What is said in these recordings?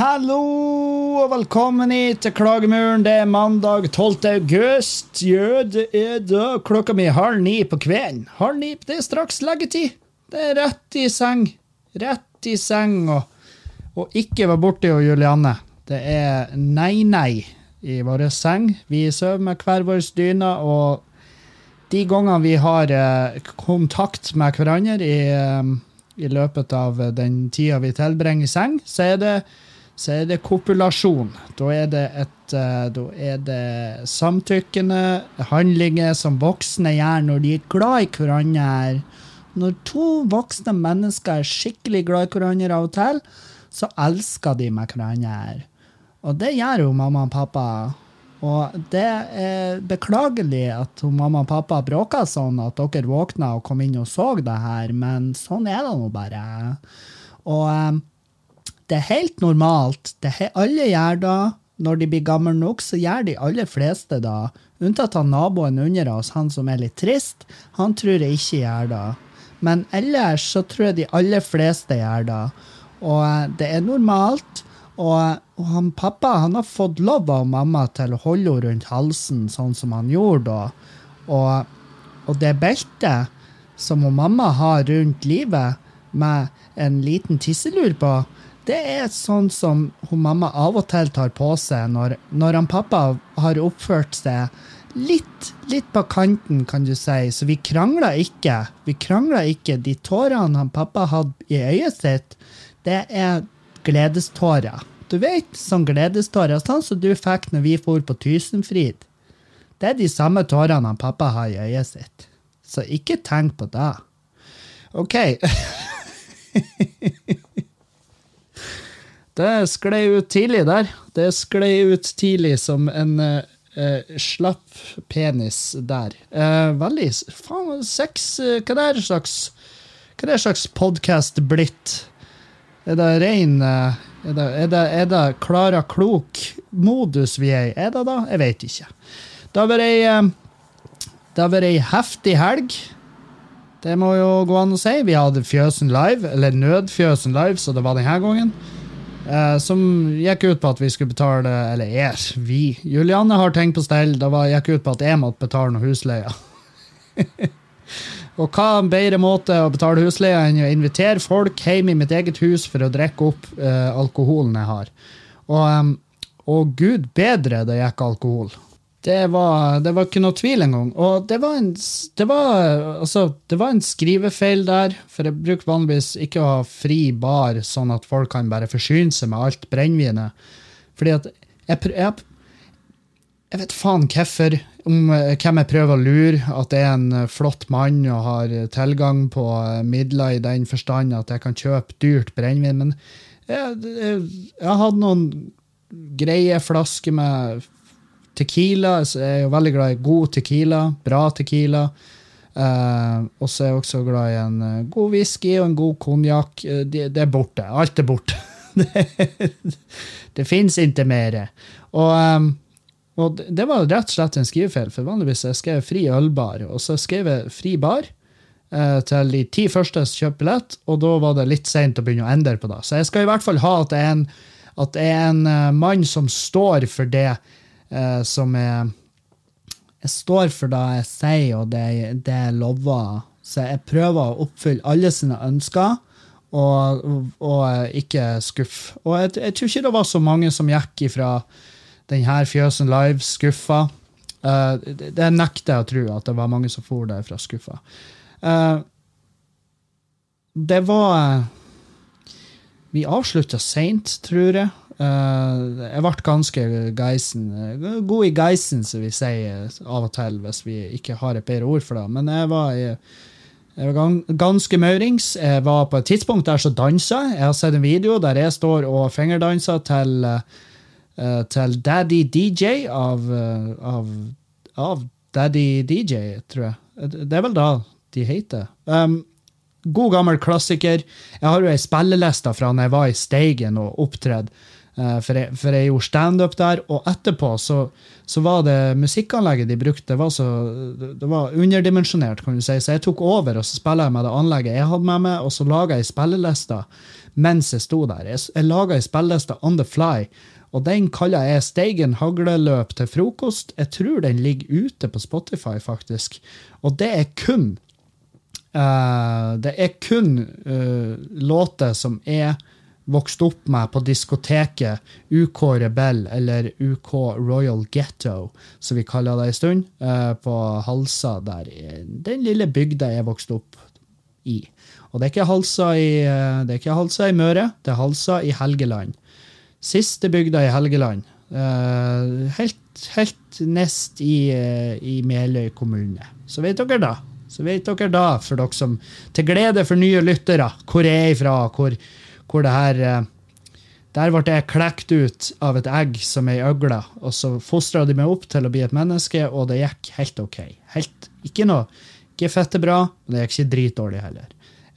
Hallo! Velkommen hit til Klagemuren. Det er mandag 12. august. Ja, det er da klokka mi halv ni på kvelden. Halv ni, det er straks leggetid. Det er rett i seng. Rett i seng og, og ikke være borti Julianne. Det er nei-nei i vår seng. Vi sover med hver vår dyne, og de gangene vi har eh, kontakt med hverandre i, eh, i løpet av den tida vi tilbringer i seng, så er det så er det kopulasjon. Da er det, et, eh, da er det samtykkende handlinger som voksne gjør når de er glad i hverandre. Når to voksne mennesker er skikkelig glad i hverandre av og til, så elsker de med hverandre. Og det gjør jo mamma og pappa. Og det er beklagelig at mamma og pappa bråka sånn at dere våkna og kom inn og så det her, men sånn er det nå bare. Og eh, det er helt normalt. Er, alle gjør det. Når de blir gamle nok, så gjør de aller fleste det. Unntatt han naboen under oss, han som er litt trist. Han tror jeg ikke gjør det. Men ellers så tror jeg de aller fleste gjør det. Og eh, det er normalt. Og, og han pappa han har fått lov av mamma til å holde henne rundt halsen, sånn som han gjorde da. Og, og det beltet som hun mamma har rundt livet, med en liten tisselur på, det er sånn som hun mamma av og til tar på seg når, når han pappa har oppført seg litt, litt på kanten, kan du si. Så vi krangla ikke. Vi krangla ikke. De tårene han pappa hadde i øyet sitt, det er gledestårer. Du vet, sånn gledestårer, sånn som du fikk når vi for på Tusenfryd. Det er de samme tårene han pappa har i øyet sitt. Så ikke tenk på det. OK. Det sklei ut tidlig der. Det sklei ut tidlig som en uh, slapp penis der. Uh, veldig Faen, sex uh, Hva det er slags Hva det slags podkast blitt? Er det rein er, det, er, det, er det Klara Klok-modus vi er i? Er det da? Jeg vet ikke. Det har vært ei Det har vært ei heftig helg. Det må jo gå an å si. Vi hadde Fjøsen live, eller Nødfjøsen live, så det var denne gangen. Uh, som gikk ut på at vi skulle betale Eller er, vi. Julianne har ting på stell. Det gikk ut på at jeg måtte betale noe husleie. og hva en bedre måte å betale husleie enn å invitere folk hjem i mitt eget hus for å drikke opp uh, alkoholen jeg har. Og, um, og gud bedre det gikk alkohol. Det var, det var, ikke noe tvil engang. Og det var, en, det, var, altså, det var en skrivefeil der, for jeg bruker vanligvis ikke å ha fri bar, sånn at folk kan bare forsyne seg med alt brennevinet. Fordi at jeg, jeg, jeg vet faen hvorfor, om hvem jeg prøver å lure, at det er en flott mann og har tilgang på midler i den forstand at jeg kan kjøpe dyrt brennevin, men jeg, jeg, jeg hadde noen greie flasker med Tequila jeg er jo veldig glad i god tequila. Bra tequila. Uh, og så er jeg også glad i en uh, god whisky og en god konjakk. Uh, det, det, er borte. Alt er borte. det det fins ikke mer. Og, um, og, det var rett og slett en skrivefeil, for vanligvis jeg skrev fri ølbar, og så skrev jeg fri bar til de ti første som kjøper billett, og da var det litt seint å begynne å endre på det. Så jeg skal i hvert fall ha at det er en, det er en mann som står for det eh, som jeg, Jeg står for det jeg sier, og det, det jeg lover. Så jeg prøver å oppfylle alle sine ønsker. Og, og, ikke skuffe. Og jeg, jeg, tror ikke det var så mange som gikk ifra denne Fjøsen Live skuffa. Uh, det, det nekter jeg å tro, at det var mange som for derfra skuffa. Uh, det var Vi avslutta seint, tror jeg. Uh, jeg ble ganske geisen. God i geisen, som vi sier av og til, hvis vi ikke har et bedre ord for det. Men jeg var, jeg, var ganske maurings. Jeg var på et tidspunkt der så dansa jeg. har sett en video der jeg står og fingerdanser til, uh, til Daddy DJ av, av, av Daddy DJ, tror jeg. Det er vel da de heter. Um, god gammel klassiker. Jeg har jo ei spilleliste fra når jeg var i Steigen og opptredde. Uh, for, jeg, for jeg gjorde standup der, og etterpå så, så, var det musikkanlegget de brukte, var, så, det var underdimensjonert, kan du si. Så jeg tok over, og så spilla jeg med det anlegget jeg hadde med meg, og så laga jeg spillelista mens jeg sto der. Jeg, jeg laga ei spilleliste on the fly, og den kaller jeg Steigen hagleløp til frokost. Jeg tror den ligger ute på Spotify, faktisk. Og det er kun uh, Det er kun uh, låter som er vokst opp med på diskoteket UK Rebell, eller UK Royal Ghetto, som vi kaller det en stund, uh, på Halsa, der den lille bygda jeg vokste opp i. Og det er ikke Halsa i, det er ikke Halsa i Møre, det er Halsa i Helgeland. Siste bygda i Helgeland. Uh, helt, helt nest i, i Meløy kommune. Så vet dere da. Så vet dere da, for dere som Til glede for nye lyttere, hvor jeg er ifra, hvor, hvor det her uh, Der ble jeg klekt ut av et egg som ei øgle, og så fostra de meg opp til å bli et menneske, og det gikk helt OK. Helt, ikke noe ikke fette bra, men det gikk ikke dritdårlig heller.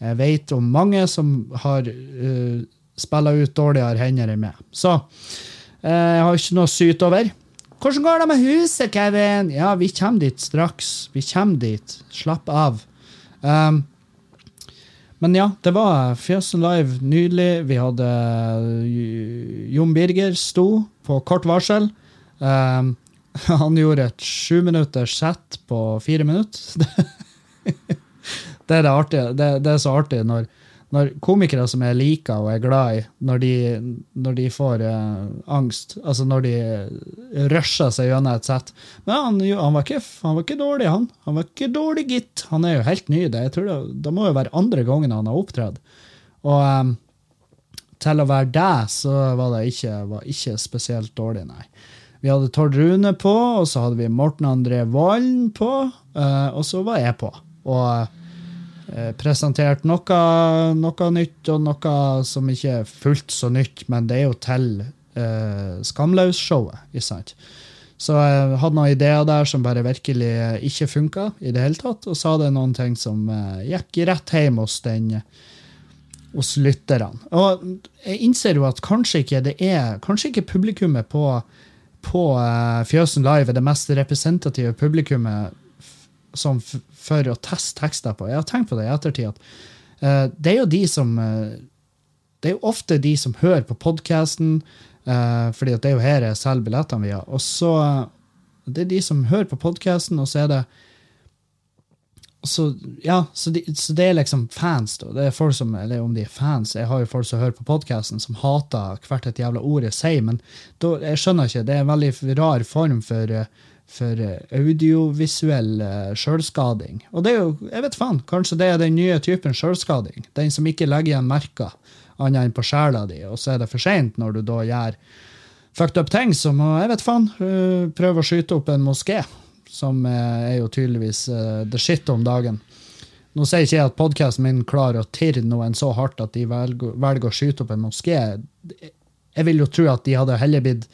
Jeg vet om mange som har uh, spilla ut dårligere hender enn meg. Så eh, jeg har ikke noe å syte over. Hvordan går det med huset, Kevin? Ja, vi kommer dit straks. Vi kommer dit. Slapp av. Um, men ja, det var Fjøsen Live nydelig. Vi hadde uh, Jon Birger sto på kort varsel. Um, han gjorde et sjuminutters sett på fire minutter. det er det artige. Det, det er så artig når når komikere som jeg liker og er glad i, når de, når de får eh, angst, altså når de rusher seg gjennom et sett Men han, han, var ikke, han, var ikke, dårlig, han. Han var ikke dårlig, gitt. Han er jo helt ny. Det, jeg tror det, det må jo være andre gangen han har opptredd. Og eh, til å være deg, så var det ikke, var ikke spesielt dårlig, nei. Vi hadde Tord Rune på, og så hadde vi Morten André Volden på, eh, og så var jeg på. Og presentert noe, noe, nytt og noe som ikke er fullt så nytt, men det er jo til Skamløs-showet. ikke sant? Så jeg hadde noen ideer der som bare virkelig ikke funka i det hele tatt. Og så hadde noen ting som uh, gikk rett hjem hos den hos lytterne. Og jeg innser jo at kanskje ikke det er Kanskje ikke publikummet på, på uh, Fjøsen Live er det mest representative publikummet som for å teste tekster på. Jeg har tenkt på det i ettertid. at uh, Det er jo de som uh, Det er jo ofte de som hører på podkasten, uh, eh, fordi det er jo her jeg selger billettene via. Og så Det er de som hører på podkasten, og så er det så, ja, så, de, så, det er liksom fans, da. Det er folk som, eller om de er fans Jeg har jo folk som hører på podkasten, som hater hvert et jævla ord jeg sier, men da, jeg skjønner ikke. Det er en veldig rar form for uh, for eh, audiovisuell uh, sjølskading. Og det er jo, jeg vet faen, kanskje det er den nye typen sjølskading. Den som ikke legger igjen merker annet enn på sjela di, og så er det for seint når du da gjør fucked up ting som jeg vet faen, prøver prøve å skyte opp en moské, som er jo tydeligvis the shit om dagen. Nå sier ikke jeg at podkasten min klarer å tirre noen så hardt at de velger, velger å skyte opp en moské. Jeg vil jo tro at de hadde heller blitt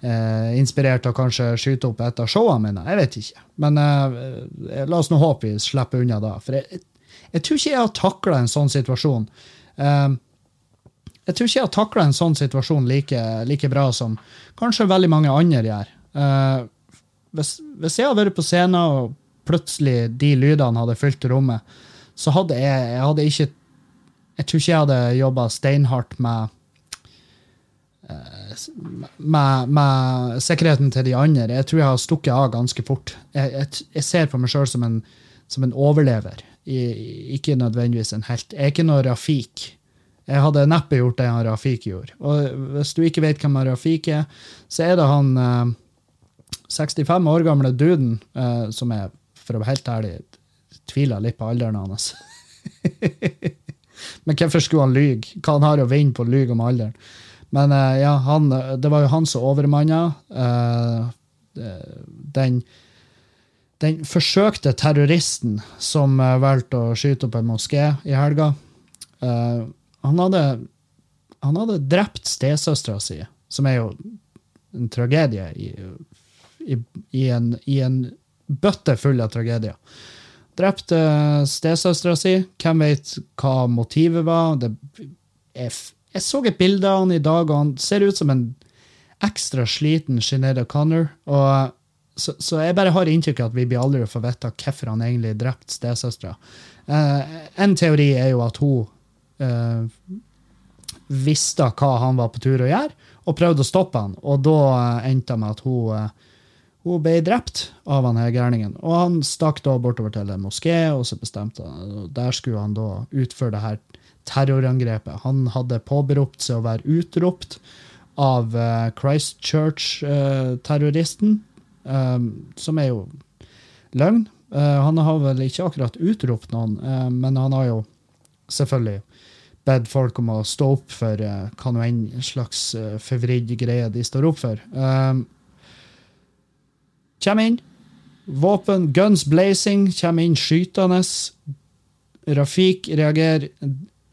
eh, inspirert av kanskje skyte opp et av showene mine. Jeg vet ikke. Men eh, la oss nå håpe vi slipper unna da. For jeg, jeg tror ikke jeg har takla en sånn situasjon. Eh, jeg tror ikke jeg har takla en sånn situasjon like, like, bra som kanskje veldig mange andre gjør. Eh, hvis, hvis, jeg hadde vært på scenen, og plutselig de lydene hadde fylt rommet, så hadde jeg, jeg hadde ikke Jeg tror ikke jeg hadde jobba steinhardt med med, med, sikkerheten til de andre. Jeg tror jeg har stukket av ganske fort. Jeg, jeg, jeg ser på meg sjøl som, som, en overlever, ikke nødvendigvis en helt. Jeg er ikke noe Rafik. Jeg hadde neppe gjort det han Rafik gjorde. Og hvis du ikke vet hvem Rafik er, så er det han eh, 65 år gamle duden eh, som er, for å være helt ærlig, tviler litt på alderen hans. Men hvorfor skulle han lyge? Hva han har å vinne på å lyge om alderen? Men uh, ja, han, det var jo han som overmanna uh, den, den forsøkte terroristen som uh, valgte å skyte opp en moské i helga. han, hadde, han hadde drept stesøstera si, som er jo en tragedie i, i, i, en, i en bøtte full av tragedier. Drept uh, stesøstera si. Hvem vet hva motivet var? Det, jeg, jeg, så et bilde av han i dag, og han ser ut som en ekstra sliten Sinead O'Connor. Og, så, så, jeg bare har inntrykk av at vi blir aldri får vite hvorfor han egentlig drepte stesøstera. Uh, en teori er jo at hun uh, visste hva han var på tur å gjøre, og prøvde å stoppe han. Og da endte det med at hun hun ble drept av han her gærningen. Og han stakk da bortover til en moské, og så bestemte han, der skulle han da utføre det her terrorangrepet. Han hadde påberopt seg å være utropt av uh, Christchurch-terroristen, uh, um, som er jo løgn. Han har vel ikke akkurat utropt noen, men han har jo selvfølgelig bedt folk om å stå opp for hva nå enn slags forvridd greie de står opp for. Kjem inn. Våpen, guns blazing, kommer inn skytende. Rafik reagerer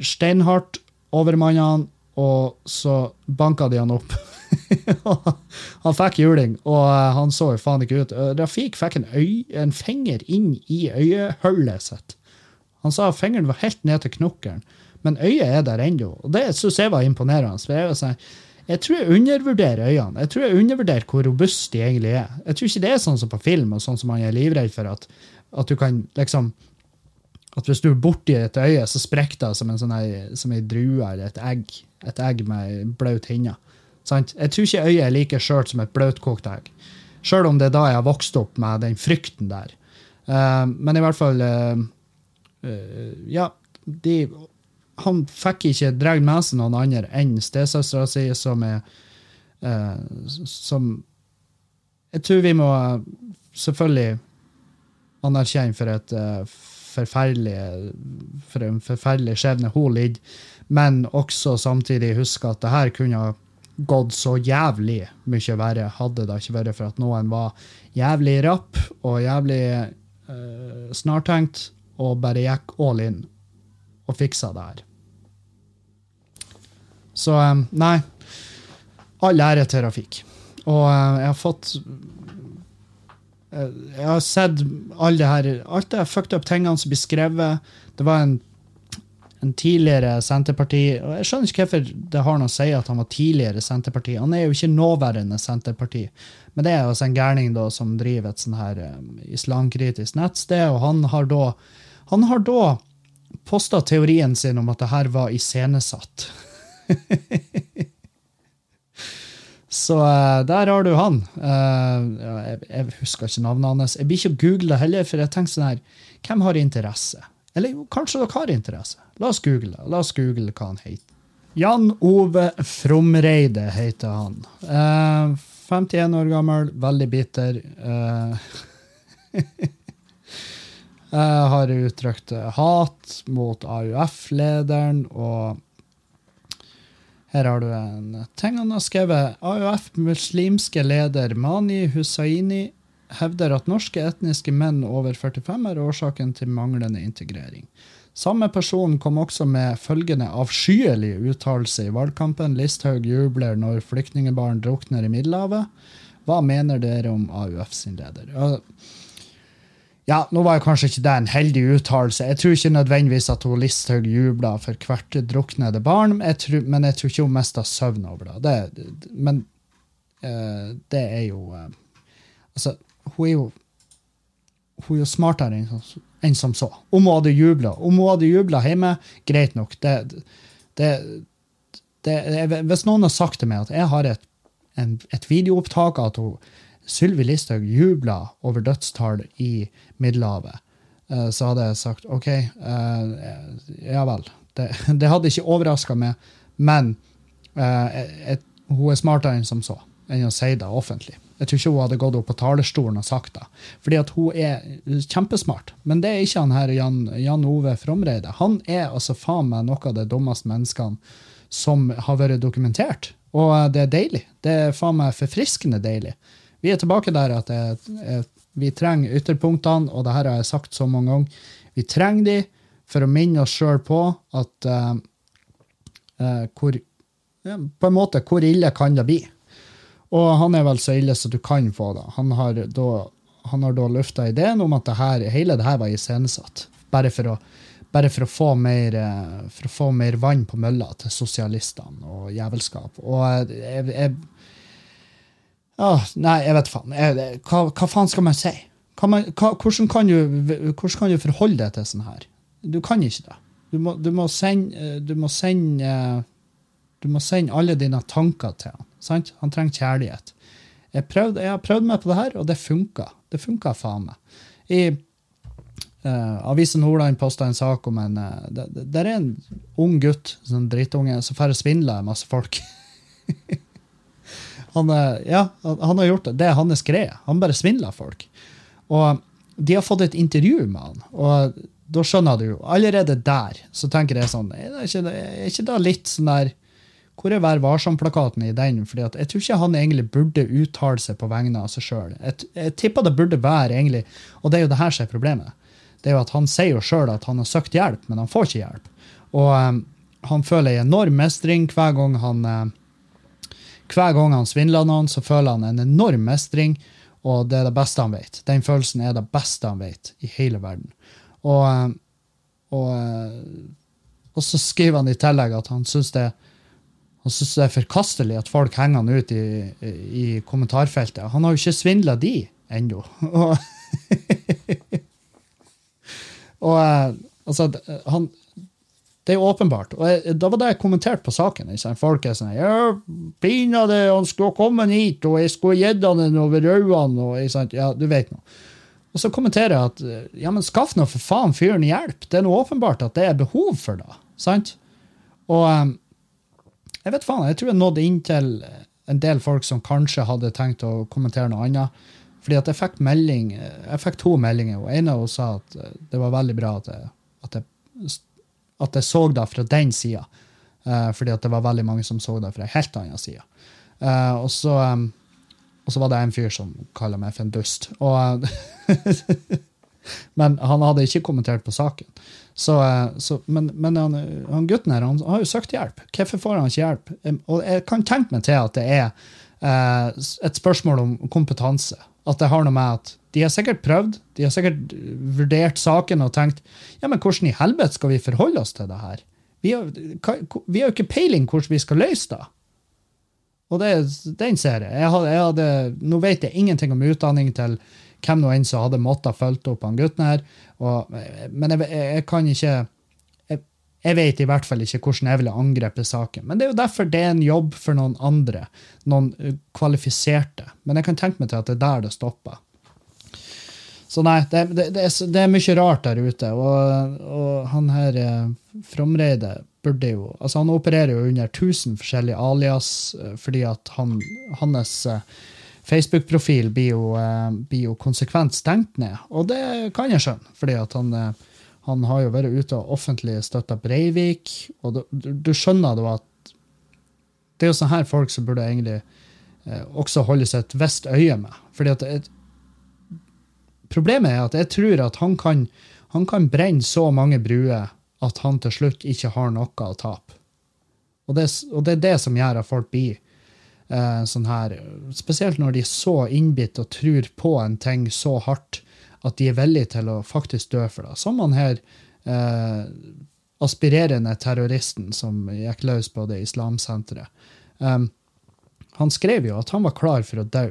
steinhardt, overmanner han, og så banka de han opp. han fikk juling, og eh, han så jo faen ikke ut. Eh, Rafik fikk en, øy, en finger inn i øyehullet sitt. Han sa fingeren var helt ned til knokkelen, men øyet er der ennå. Det syns jeg var imponerende. Jeg sånn, jeg tror jeg undervurderer øynene. Jeg tror jeg undervurderer hvor robuste de egentlig er. Jeg tror ikke det er sånn som på film, og sånn som man er livredd for at, at du kan liksom At hvis du er borti et øye, så sprekker det som en sånn som ei drue eller et egg. Et egg med blaut hinne. Sant? Jeg tror ikke øyet er like skjørt som et bløtkokt egg. Sjøl om det er da jeg har vokst opp med den frykten der. Uh, men i hvert fall uh, uh, Ja, de han fikk ikke dratt med seg noen andre enn stesøstera si, som er Som Jeg tror vi må selvfølgelig anerkjenne for et forferdelig for en forferdelig skjebne hun lider, men også samtidig huske at det her kunne gått så jævlig mye verre hadde det ikke vært for at noen var jævlig rapp og jævlig eh, snartenkt og bare gikk all in og fiksa det her. Så um, nei. All ære til Rafik. Og uh, jeg har fått Jeg har sett alle det her, alt det fucked up tingene som blir skrevet. Det var en, en tidligere Senterparti og Jeg skjønner ikke hvorfor det har noe å si at han var tidligere Senterparti. Han er jo ikke nåværende Senterparti. Men det er altså en gærning da, som driver et sånn her um, islamkritisk nettsted, og han har da han har da posta teorien sin om at det her var iscenesatt. Så uh, der har du han. Uh, jeg, jeg, husker ikke navnet hans. Jeg blir ikke å google det heller, for jeg tenker sånn her Hvem har interesse? Eller kanskje dere har interesse. La oss google det. La oss google hva han heter. Jan Ove Fromreide heter han. Uh, eh, 51 år gammel, veldig bitter. har uttrykt hat mot AUF-lederen og her har du en ting han har skrevet. AUF muslimske leder Mani Hussaini hevder at norske etniske menn over 45 er årsaken til manglende integrering. Samme person kom også med følgende avskyelige uttalelse i valgkampen. Listhaug jubler når flyktningebarn drukner i Middelhavet. Hva mener dere om AUF sin leder? Ja, nå var jo kanskje ikke det en heldig uttalelse. Jeg tror ikke nødvendigvis at hun Listhaug jubla for hvert druknede barn, jeg tror, men jeg tror ikke hun mista søvn over det. det men uh, det er jo uh, Altså, hun er jo hun er jo smartere enn, enn som så. Om hun hadde jubla Om hun hadde jubla hjemme, greit nok. Det, det, det, hvis noen har sagt til meg at jeg har et, en, et videoopptak av at hun Sylvi Listhaug jubla over dødstall i Middelhavet, eh, så hadde jeg sagt OK, eh, ja vel. Det, det hadde ikke overraska meg, men eh, et, hun er smartere enn som så, enn å si det offentlig. Jeg tror ikke hun hadde gått opp på talerstolen og sagt det. Fordi at hun er kjempesmart. Men det er ikke han her Jan, Jan Ove Fromreide. Han er altså faen meg noe av de dummeste menneskene som har vært dokumentert. Og det er deilig. Det er faen meg forfriskende deilig. Vi er tilbake der at jeg, vi trenger ytterpunktene, og det her har jeg sagt så mange ganger. Vi trenger de for å minne oss sjøl på at uh, uh, hvor, På en måte, hvor ille kan det bli? Og han er vel så ille som du kan få det. Han har da da lufta ideen om at det her, hele det her var iscenesatt. Bare for å bare for å få mer, eh, for å få mer vann på mølla til sosialistene og jævelskap. Og jeg, jeg Åh, Nei, jeg vet faen. Jeg, hva, hva faen skal man si? Hva man, hva, hvordan, kan du, hvordan kan du forholde deg til sånn her? Du kan ikke det. Du må, du må sende Du må sende du må sende alle dine tanker til han. Sant? Han trenger kjærlighet. Jeg, prøvde, jeg har prøvd meg på det her, og det funka. Det funka faen meg. I uh, Avisen Nordland posta en sak om en uh, Der er en ung gutt, sånn drittunge, som færre svindler, masse folk. han, uh, ja, han har gjort det. Det er hans greie. Han bare svindler folk. Og de har fått et intervju med han. og da skjønner du jo. Allerede der så tenker jeg sånn Er ikke, er ikke det litt sånn der hvor er Vær varsom-plakaten i den? Fordi Jeg tror ikke han egentlig burde uttale seg på vegne av seg sjøl. Jeg, jeg tipper det burde være egentlig, og det er jo det her som er problemet. Det er jo at Han sier jo sjøl at han har søkt hjelp, men han får ikke hjelp. Og um, han føler en enorm mestring hver gang han uh, hver gang han svindler noen, så føler han en enorm mestring, og det er det beste han vet. Den følelsen er det beste han vet i hele verden. Og, uh, og, uh, og så skriver han i tillegg at han syns det det er forkastelig at folk henger han ut i, i kommentarfeltet. Han har jo ikke svindla de ennå. Og, og eh, altså, han det er åpenbart. Og jeg, Da var det jeg kommenterte på saken. Ikke? Folk er sånn ja, 'Pinadø, han skulle kommet hit, og jeg skulle gitt han en over øynene.' Ja, du vet noe. Og så kommenterer jeg at ja, men skaff nå for faen fyren hjelp. Det er noe åpenbart at det er behov for det. sant? Og um, jeg vet faen, jeg tror jeg nådde inn til en del folk som kanskje hadde tenkt å kommentere noe annet. Fordi at jeg fikk melding, jeg fikk to meldinger. og En av dem sa at det var veldig bra at jeg, at jeg, at jeg så det fra den sida. Uh, fordi at det var veldig mange som så det fra en helt annen side. Uh, og, så, um, og så var det en fyr som kaller meg for en dust. Og, men han hadde ikke kommentert på saken. Så, eh, så, men, men han, han, gutten her han har jo søkt hjelp. Hvorfor får han ikke hjelp? Og jeg kan tenke meg til at det er eh, et spørsmål om kompetanse. At det har noe med at de har sikkert prøvd, de har sikkert vurdert saken og tenkt ja, men hvordan i helvete skal vi forholde oss til det her? Vi har, jo ikke peiling hvordan vi skal løse det. Og det, den ser jeg. jeg, hadde, jeg hadde, nå vet jeg ingenting om utdanning til hvem nå enn som hadde måttet følge opp han gutten her. Og, men jeg, jeg, kan ikke jeg, vet i hvert fall ikke hvordan jeg ville angrepet saken. Men det er jo derfor det er en jobb for noen andre. Noen kvalifiserte. Men jeg kan tenke meg til at det er der det stopper. Så nei, det, det, det, er, det, er, mye rart der ute. Og, og han her eh, Fromreide burde jo Altså, han opererer jo under 1000 forskjellige alias eh, fordi at han, hans eh, Facebook-profil blir, eh, blir, jo konsekvent stengt ned. Og det kan jeg skjønne, fordi at han, eh, han, har jo vært ute og offentlig støtta Breivik. Og du, du, skjønner da at det er jo sånne her folk som burde egentlig eh, også holde seg et visst øye med. Fordi at et, Problemet er at jeg tror at han kan, han kan brenne så mange bruer at han til slutt ikke har noe å tape. Og det, og det er det som gjør at folk blir eh, sånn her, Spesielt når de er så innbitt og tror på en ting så hardt at de er villige til å faktisk dø for det. Som han her eh, aspirerende terroristen som gikk løs på det islamsenteret. Um, han skrev jo at han var klar for å dø.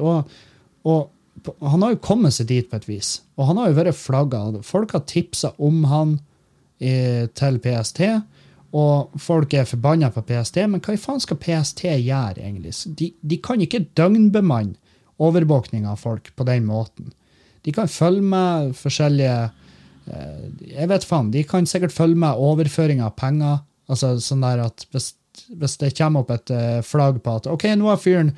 Og, og, han har jo kommet seg dit på et vis. Og han har jo vært flagga. Folk har tipsa om han i, til PST. Og folk er forbanna på PST, men hva i faen skal PST gjøre, egentlig? De, de kan ikke døgnbemanne overvåkning av folk på den måten. De kan følge med forskjellige eh, Jeg vet faen, de kan sikkert følge med overføring av penger. Altså sånn der at hvis, hvis det kommer opp et eh, flagg på at OK, nå har fyren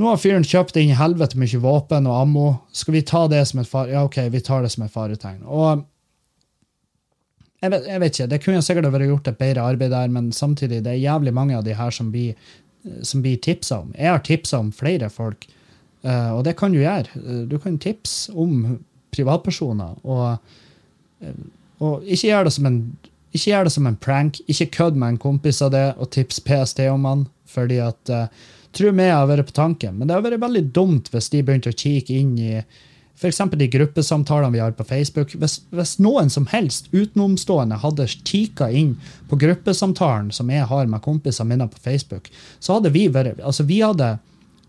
nå har fyren kjøpt inn helvete mye våpen og ammo. Skal vi ta det som et fare... Ja, OK, vi tar det som et faretegn. Og jeg vet, jeg vet, ikke. Det kunne sikkert vært gjort et bedre arbeid der, men samtidig det er jævlig mange av de her som blir, som blir tipsa om. Jeg har tipsa om flere folk, uh, og det kan du gjøre. Uh, du kan tipse om privatpersoner, og, uh, og ikke gjør det som en ikke gjør det som en prank. Ikke kødd med en kompis av det og tips PST om han, fordi at tror vi har vært på tanken, men det har vært veldig dumt hvis de begynte å kikke inn i f.eks. de gruppesamtalene vi har på Facebook. Hvis, hvis noen som helst utenomstående hadde kikka inn på gruppesamtalen som jeg har med kompisene mine på Facebook, så hadde vi vært Altså, vi hadde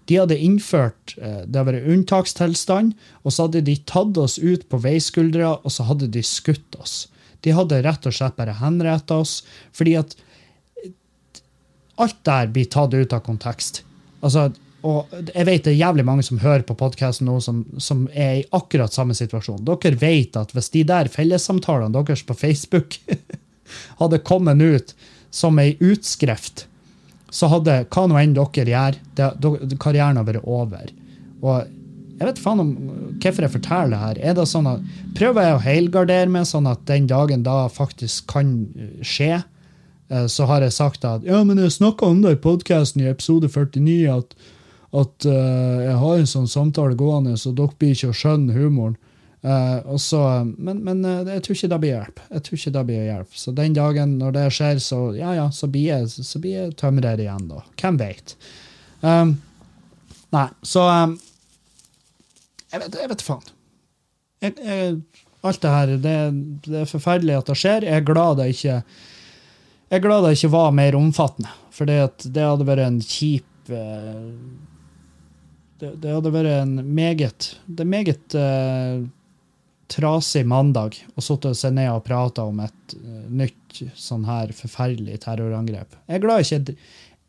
de hadde innført eh, det hadde vært unntakstilstand, og så hadde de tatt oss ut på veiskuldra, og så hadde de skutt oss. De hadde rett og slett bare henretta oss, fordi at alt der blir tatt ut av kontekst. Altså, og jeg vet det er jævlig mange som hører på podkasten nå, som, som, er i akkurat samme situasjon. Dere vet at hvis de der fellessamtalene deres på Facebook hadde kommet ut som ei utskrift, så hadde hva nå enn dere gjør, det, det, karrieren har vært over. Og jeg vet faen om hvorfor jeg forteller det her. Er det sånn at, Prøver jeg å helgardere meg sånn at den dagen da faktisk kan skje, eh, så har jeg sagt at ja, men jeg snakka om det i podkasten i episode 49, at, at uh, jeg har en sånn samtale gående, så dere blir ikke å skjønne humoren. Uh, så, men, men uh, jeg tror ikke det blir hjelp. Jeg tror ikke det blir hjelp. Så den dagen når det skjer, så ja, ja, så blir jeg, så blir jeg tømrer igjen, da. Hvem vet? Um, nei, så um, jeg, vet, jeg vet faen. Jeg, jeg, alt det her, det, det, er forferdelig at det skjer. Jeg er glad det ikke jeg er glad det ikke var mer omfattende, for det hadde vært en kjip uh, det, det, hadde vært en meget Det er meget uh, trasig mandag og satt seg ned og prata om et uh, nytt sånn her forferdelig terrorangrep. Jeg er, glad ikke,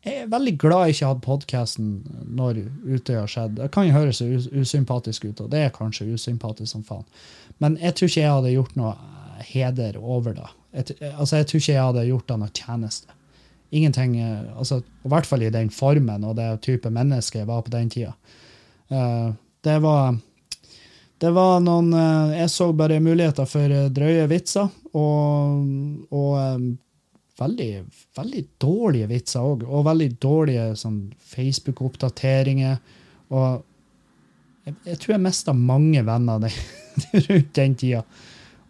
jeg er veldig glad jeg ikke hadde podkasten når Utøya skjedde. Det kan jo høres us usympatisk ut, og det er kanskje usympatisk som faen. Men jeg tror ikke jeg hadde gjort noe eh, heder over det. Jeg, altså, jeg tror ikke jeg hadde gjort det noe tjeneste. Ingenting, altså, I hvert fall i den formen og det type menneske jeg var på den tida. Uh, det var det var noen eh, Jeg så bare muligheter for eh, drøye vitser, og, og um, veldig, veldig dårlige vitser òg. Og veldig dårlige sånn, Facebook-oppdateringer. Og jeg, jeg, tror jeg mista mange venner rundt den tida.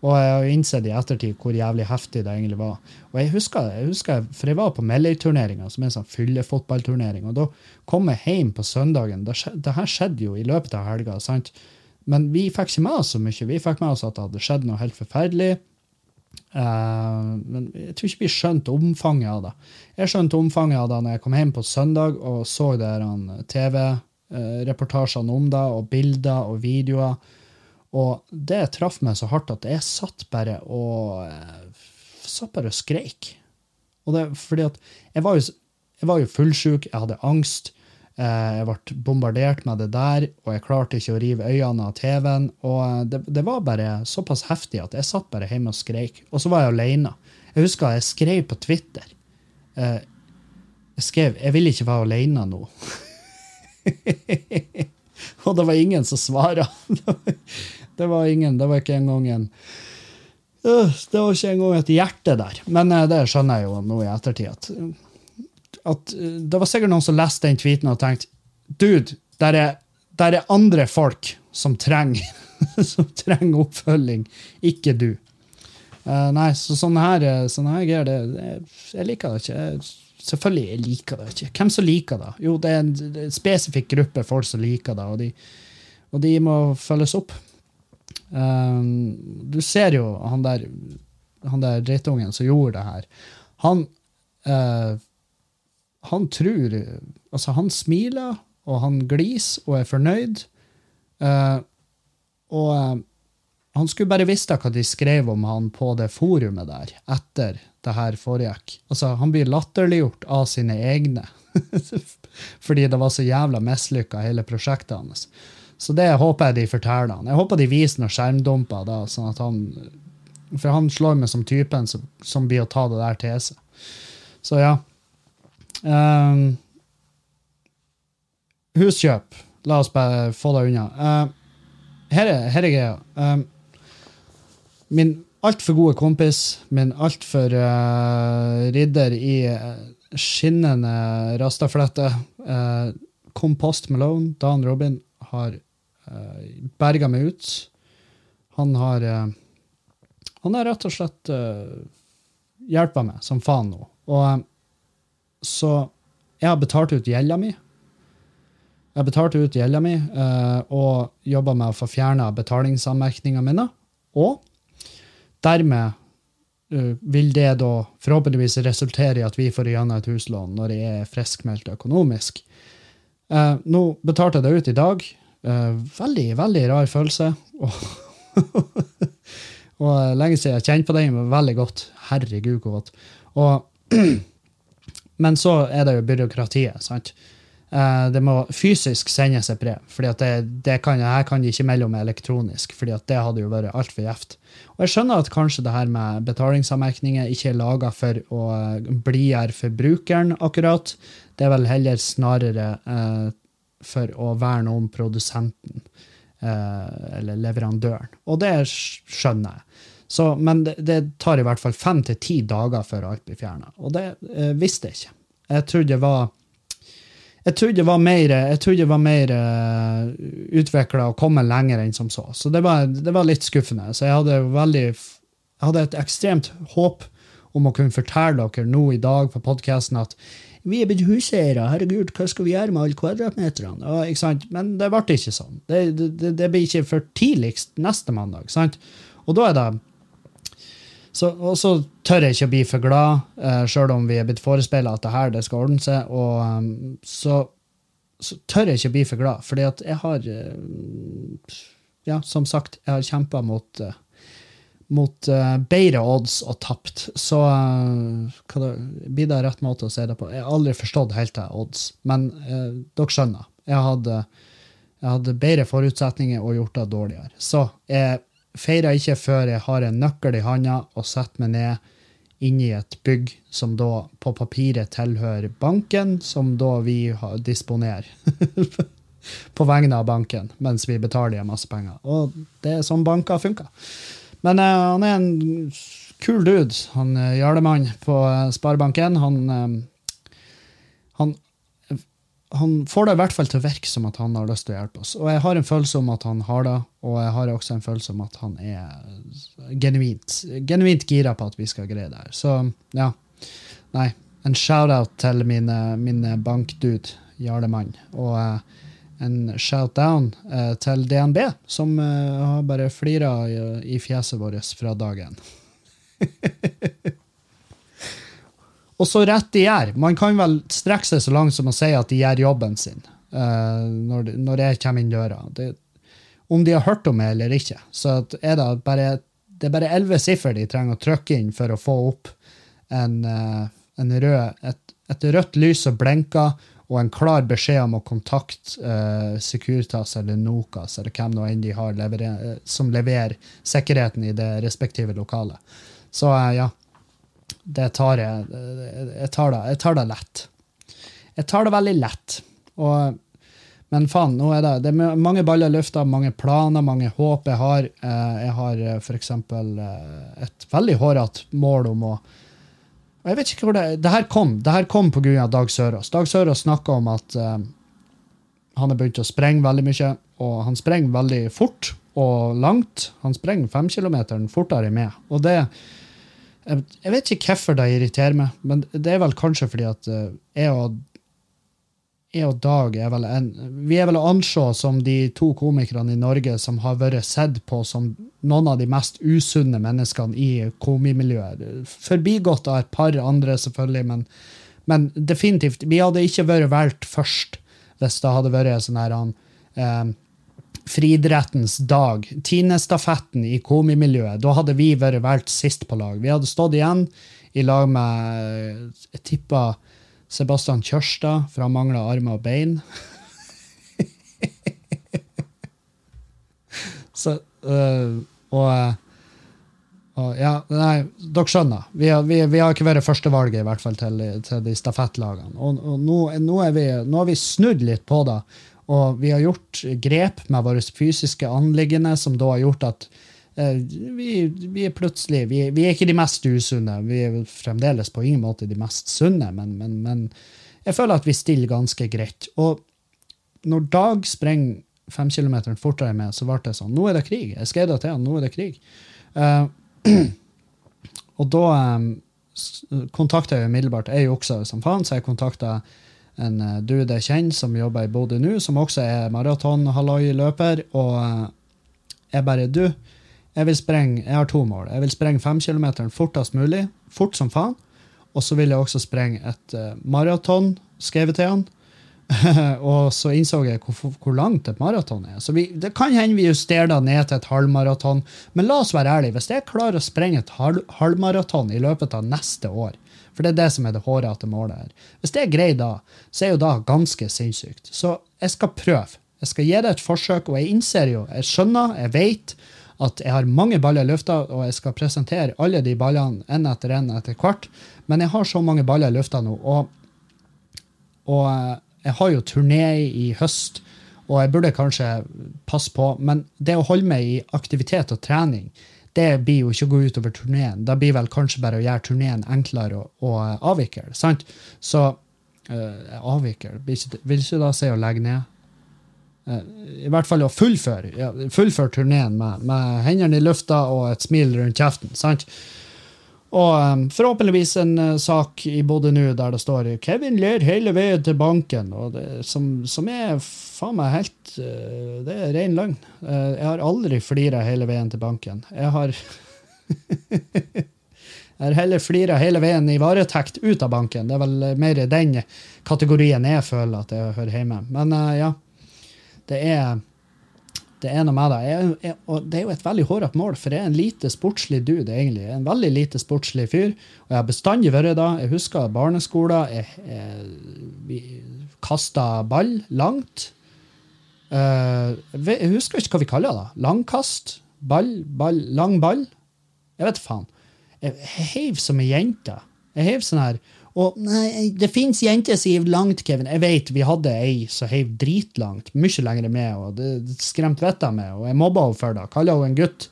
Og jeg har innsett i ettertid hvor jævlig heftig det egentlig var. Og jeg husker, jeg husker For jeg var på Melløy-turneringa, som er en sånn fyllefotballturnering. Og da kom jeg hjem på søndagen. Det, det her skjedde jo i løpet av helga. sant? Men vi fikk ikke med oss så mye. Vi fikk med oss at det hadde skjedd noe helt forferdelig. Uh, men jeg tror ikke vi skjønte omfanget av det. Jeg skjønte omfanget av det når jeg kom hjem på søndag og så TV-reportasjene om det, og bilder og videoer. Og det traff meg så hardt at jeg satt bare og uh, satt bare og skreik. Og det fordi at jeg var jo, jeg var jo fullsjuk, jeg hadde angst. Eh, jeg ble bombardert med det der, og jeg klarte ikke å rive øynene av TV-en. Og eh, det, det, var bare såpass heftig at jeg satt bare hjemme og skreik. Og så var jeg alene. Jeg husker jeg skrev på Twitter. Eh, jeg skrev 'Jeg vil ikke være alene nå'. og det var ingen som svara. det var ingen, det var ikke engang en Det var ikke engang et hjerte der. Men det skjønner jeg jo nå i ettertid. At eh, det var sikkert noen som leste den tweeten og tenkte Dude, der er, der er andre folk som trenger, som trenger oppfølging, ikke du. Uh, nei, så sånne her, sånne her greier, det, det, jeg liker det ikke. Jeg, selvfølgelig jeg liker det ikke. Hvem som liker det? Jo, det er en, det er en spesifikk gruppe folk som liker det, og de, og de må følges opp. Um, du ser jo han der han der drittungen som gjorde det her. Han uh, han tror Altså, han smiler, og han gliser og er fornøyd. Uh, og uh, han skulle bare visst hva de skrev om han på det forumet der etter det her foregikk. Altså, han blir latterliggjort av sine egne. Fordi det var så jævla mislykka, hele prosjektet hans. Så det håper jeg de forteller han. Jeg håper de viser noen skjermdumper, da, sånn at han For han slår meg som typen som, som blir å ta det der til seg. Så ja. Um, huskjøp. La oss bare få det unna. Uh, her, er, her er greia. Um, min altfor gode kompis, min altfor uh, ridder i uh, skinnende rastaflette, uh, Kompost Malone, Dan Robin, har uh, berga meg ut. Han har uh, Han har rett og slett uh, hjelpa meg som faen nå. Og så jeg har betalt ut gjelda mi. Jeg betalte ut gjelda mi eh, og jobba med å få fjerna betalingsanmerkningene mine. Og dermed uh, vil det da forhåpentligvis resultere i at vi får igjen et huslån når jeg er friskmeldt økonomisk. Eh, nå betalte jeg det ut i dag. Eh, veldig, veldig rar følelse. Og, og eh, lenge siden jeg kjente kjent på den, veldig godt. Herregud, hvor godt. Og, men så er det jo byråkratiet, sant. Eh, det må fysisk sendes et brev, fordi at det, det kan, her kan de ikke melde om elektronisk, fordi at det hadde jo vært altfor gjevt. Og jeg skjønner at kanskje det her med betalingsanmerkninger ikke er laga for å eh, blidgjøre forbrukeren, akkurat. Det er vel heller snarere eh, for å verne om produsenten, eh, eller leverandøren. Og det skjønner jeg. Så, men det, det, tar i hvert fall fem til ti dager før alt blir fjerna. Og det eh, visste jeg ikke. Jeg trodde det var jeg trodde det var mer, jeg var mer uh, utvikla og kommet lenger enn som så. Så det var, det var, litt skuffende. Så jeg hadde, veldig, jeg hadde et ekstremt håp om å kunne fortelle dere nå i dag på podkasten at vi er blitt huseiere, herregud, hva skal vi gjøre med alle kvadratmeterne? Men det ble ikke sånn. Det, det, det blir ikke for tidligst neste mandag. sant? Og da er det og så tør jeg ikke å bli for glad, uh, sjøl om vi er blitt forespeila at det her det skal ordne seg. Og um, så, så, tør jeg ikke å bli for glad, fordi at jeg har uh, Ja, som sagt, jeg har kjempa mot uh, mot uh, bedre odds og tapt. Så uh, det, blir det rett måte å se det på? Jeg har aldri forstått helt det odds, men uh, dere skjønner. Jeg hadde, jeg hadde, bedre forutsetninger og gjort det dårligere. Så jeg feirer ikke før jeg har en nøkkel i handa og setter meg ned inni et bygg som da på papiret tilhører banken, som da vi disponerer. på vegne av banken, mens vi betaler masse penger. Og det er sånn banker funker. Men uh, han er en kul dude, han uh, Jarlemann på uh, Sparebanken. Han, han, han, får det i hvert fall til å virke som at han har lyst til å hjelpe oss. Og jeg har en følelse om at han har det, og jeg har også en følelse om at han er genuint, genuint gira på at vi skal greie det her. Så ja. Nei, en shout-out til min, min bankdude, Jarlemann. Og en shout-down eh, til DNB, som eh, har bare flira i, i, fjeset vårt fra dagen. og så rett de gjør. Man kan vel strekke seg så langt som å si at de gjør jobben sin uh, når, når, jeg kommer inn døra. Det, om de har hørt om meg eller ikke. Så er det, bare, det er bare elleve siffer de trenger å trykke inn for å få opp en, uh, en rød, et, et rødt lys som blinker og en klar beskjed om å kontakte uh, Securitas eller Nokas eller hvem nå enn de har leverer, som leverer sikkerheten i det respektive lokalet. Så ja, det tar jeg, jeg, tar det, jeg tar det lett. Jeg tar det veldig lett. Og, men faen, nå er det, det er mange baller i mange planer, mange håp jeg har. jeg har f.eks. et veldig hårete mål om å og jeg vet ikke hvor Det det her kom det her kom pga. Dag Sørås. Dag Sørås snakka om at uh, han har begynt å sprenge veldig mye, og han sprenger veldig fort og langt. Han sprenger femkilometeren fortere enn meg. Og det Jeg vet ikke hvorfor det irriterer meg, men det er vel kanskje fordi at uh, jeg og jeg og Dag er vel en, vi er vel å anse som de to komikerne i Norge som har vært sett på som noen av de mest usunne menneskene i komimiljøet. Forbigått av et par andre, selvfølgelig, men, men, definitivt. Vi hadde ikke vært valgt først hvis det hadde vært sånn her eh, Friidrettens dag, Tinestafetten i komimiljøet. Da hadde vi vært valgt sist på lag. Vi hadde stått igjen i lag med Jeg tippa Sebastian Kjørstad, for han mangla armer og bein. Så, øh, og, øh, og, ja, nei, dere skjønner. Vi vi, vi har ikke vært førstevalget i hvert fall til, til de stafettlagene. Og, og nå, nå, vi, nå, har vi snudd litt på det. Og vi har gjort grep med våre fysiske anliggende som da har gjort at Eh, vi, vi, er plutselig vi, vi, er ikke de mest usunne. Vi er fremdeles på ingen måte de mest sunne, men, men, men jeg føler at vi stiller ganske greit. Og når Dag sprenger fem kilometer fortere enn meg, så ble det sånn Nå er det krig. Jeg skrev det til han, nå er det krig. Uh, og da um, kontakta jeg umiddelbart Jeg juksa som faen, så jeg kontakta en eh, dude jeg kjenner som jobber i Bodø nå, som også er maraton-halloi-løper. Og eh, jeg bare Du, jeg vil sprenge Jeg har to mål. Jeg vil sprenge femkilometeren fortest mulig, fort som faen. Og så vil jeg også sprenge et uh, maraton, skrev jeg til han. og så innså jeg hvor, hvor langt et maraton er. Så vi, Det kan hende vi justerer det ned til et halvmaraton. Men la oss være ærlige. Hvis jeg klarer å sprenge et halv, halvmaraton i løpet av neste år, for det er det som er det hårete målet her. Hvis det er greit da, så er jo da ganske sinnssykt. Så jeg skal prøve. Jeg skal gi det et forsøk, og jeg innser jo, jeg skjønner, jeg vet at jeg har mange baller i lufta, og jeg skal presentere alle de ballene én etter én etter hvert. Men jeg har så mange baller i lufta nå, og, og eh, jeg har jo turné i høst, og jeg burde kanskje passe på, men det å holde meg i aktivitet og trening, det blir jo ikke å gå utover turneen. Da blir vel kanskje bare å gjøre turneen enklere å, å avvikle. sant? Så uh, avvikle vil ikke, ikke da si å legge ned? Uh, I hvert fall å fullføre ja, fullføre turneen med, med hendene i lufta og et smil rundt kjeften. sant? Og forhåpentligvis en uh, sak i Bodø nå der det står 'Kevin ler hele veien til banken', det, som, som, er faen meg helt uh, Det er ren løgn. Uh, jeg har aldri flira hele veien til banken. Jeg har Jeg har heller flira hele veien i varetekt ut av banken. Det er vel mer den kategorien jeg føler at jeg hører hjemme. Men ja, det er det er noe med det. Jeg, jeg, og det er jo et veldig hårete mål, for jeg er en lite sportslig dude, egentlig. En veldig lite sportslig fyr. Og jeg har bestandig vært det. Jeg husker barneskolen. Jeg, jeg, vi kasta ball langt. Uh, jeg husker ikke hva vi kaller det. Langkast? Ball? ball lang ball? Jeg vet faen. Jeg, jeg heiv som ei jente. Jeg heiv sånn her og nei, det fins jenter som hiver langt, Kevin. Jeg vet vi hadde ei som heiv dritlangt, mye lenger med, og det skremte vettet av meg, og jeg mobba henne for det. Kalla henne en gutt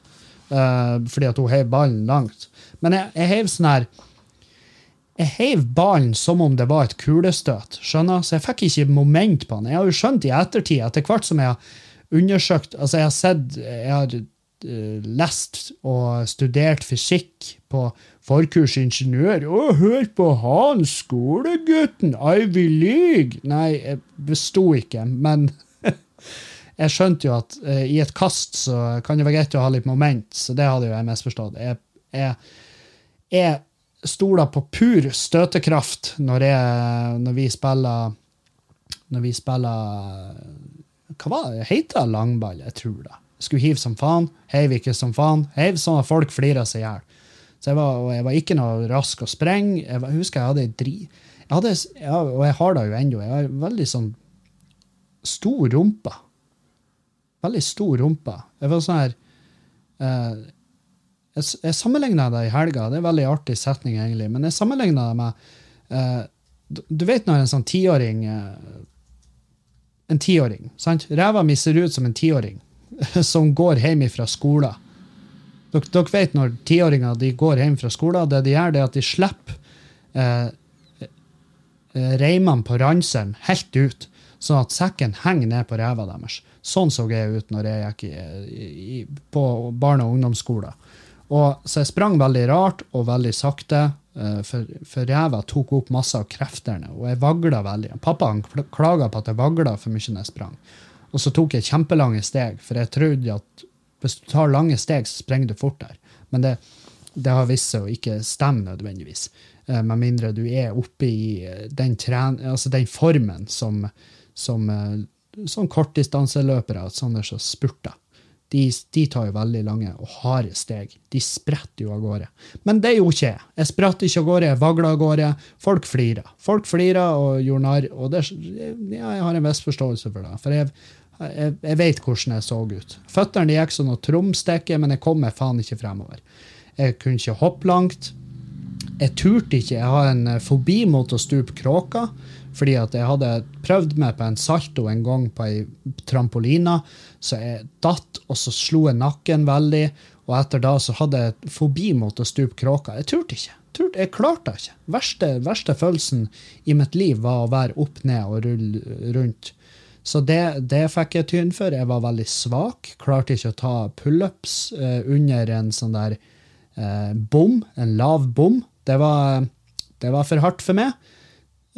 uh, fordi at hun heiv ballen langt. Men jeg, jeg heiv sånn her jeg heiv ballen som om det var et kulestøt, skjønner? så jeg fikk ikke moment på den. Jeg har jo skjønt i ettertid, etter hvert som jeg har undersøkt altså Jeg har sett, jeg har uh, lest og studert fysikk på Forkurs ingeniør. Å, hør på han skolegutten! Ivy League! Nei, jeg besto ikke, men jeg skjønte jo at uh, i et kast så kan det være greit å ha litt moment, så det hadde jo jeg misforstått. Jeg, jeg, jeg stoler på pur støtekraft når, jeg, når vi spiller Når vi spiller Hva var det? Heter det langball? Jeg tror det. Skulle hive som faen. Heiv ikke som faen. Heiv sånn at folk flirer seg i hjel. Så jeg var, jeg var ikke noe rask å sprenge. Jeg, jeg husker jeg hadde ei dri... Jeg hadde, ja, og jeg har det jo ennå. Jeg har veldig sånn stor rumpe. Veldig stor rumpe. Jeg var sånn her eh, Jeg, jeg sammenligna det i helga. Det er en veldig artig setning, egentlig. Men jeg sammenligna det med eh, Du vet når en sånn tiåring eh, En tiåring, sant? Ræva mi ser ut som en tiåring som går hjem fra skolen dere, dere vet når tiåringer de går hjem fra skolen, det de gjør, det er at de slipper eh, eh, reimene på ranselen helt ut, sånn at sekken henger ned på ræva deres. Sånn så jeg ut når jeg gikk i, i, på barne- og ungdomsskolen. Og, så jeg sprang veldig rart og veldig sakte, eh, for, for ræva tok opp masse av kreftene, og jeg vagla veldig. Pappa klaga på at jeg vagla for mye når jeg sprang. Og så tok jeg kjempelange steg, for jeg trodde at hvis du tar lange steg, så sprenger du fortere. Men det, det har vist seg å ikke stemme nødvendigvis. Eh, med mindre du er oppe i eh, den, tren, altså den formen som, som, eh, som kortdistanseløpere, sånne som spurter. De, de, tar jo veldig lange og harde steg. De spretter jo av gårde. Men det gjorde ikke jeg. Jeg spratt ikke av gårde, jeg vagla av gårde. Folk flirer. Folk flirer og gjorde narr. Og det, ja, jeg har en viss forståelse for det. For jeg jeg, vet hvordan jeg så ut. Føttene gikk som noe tromstikke, men jeg kom meg faen ikke fremover. Jeg kunne ikke hoppe langt. Jeg turte ikke. Jeg har en eh, fobi mot å stupe kråka. Fordi at jeg hadde prøvd meg på en salto en gang på ei trampolina. Så jeg datt, og så slo jeg nakken veldig. Og etter da så hadde jeg fobi mot å stupe kråka. Jeg turte ikke. Jeg klarte det ikke. Verste, verste følelsen i mitt liv var å være opp ned og rulle rundt. Så det, det, fikk jeg tyn for. Jeg var veldig svak. Klarte ikke å ta pullups eh, under en sånn der eh, bom, en lav bom. Det var, det var, for hardt for meg.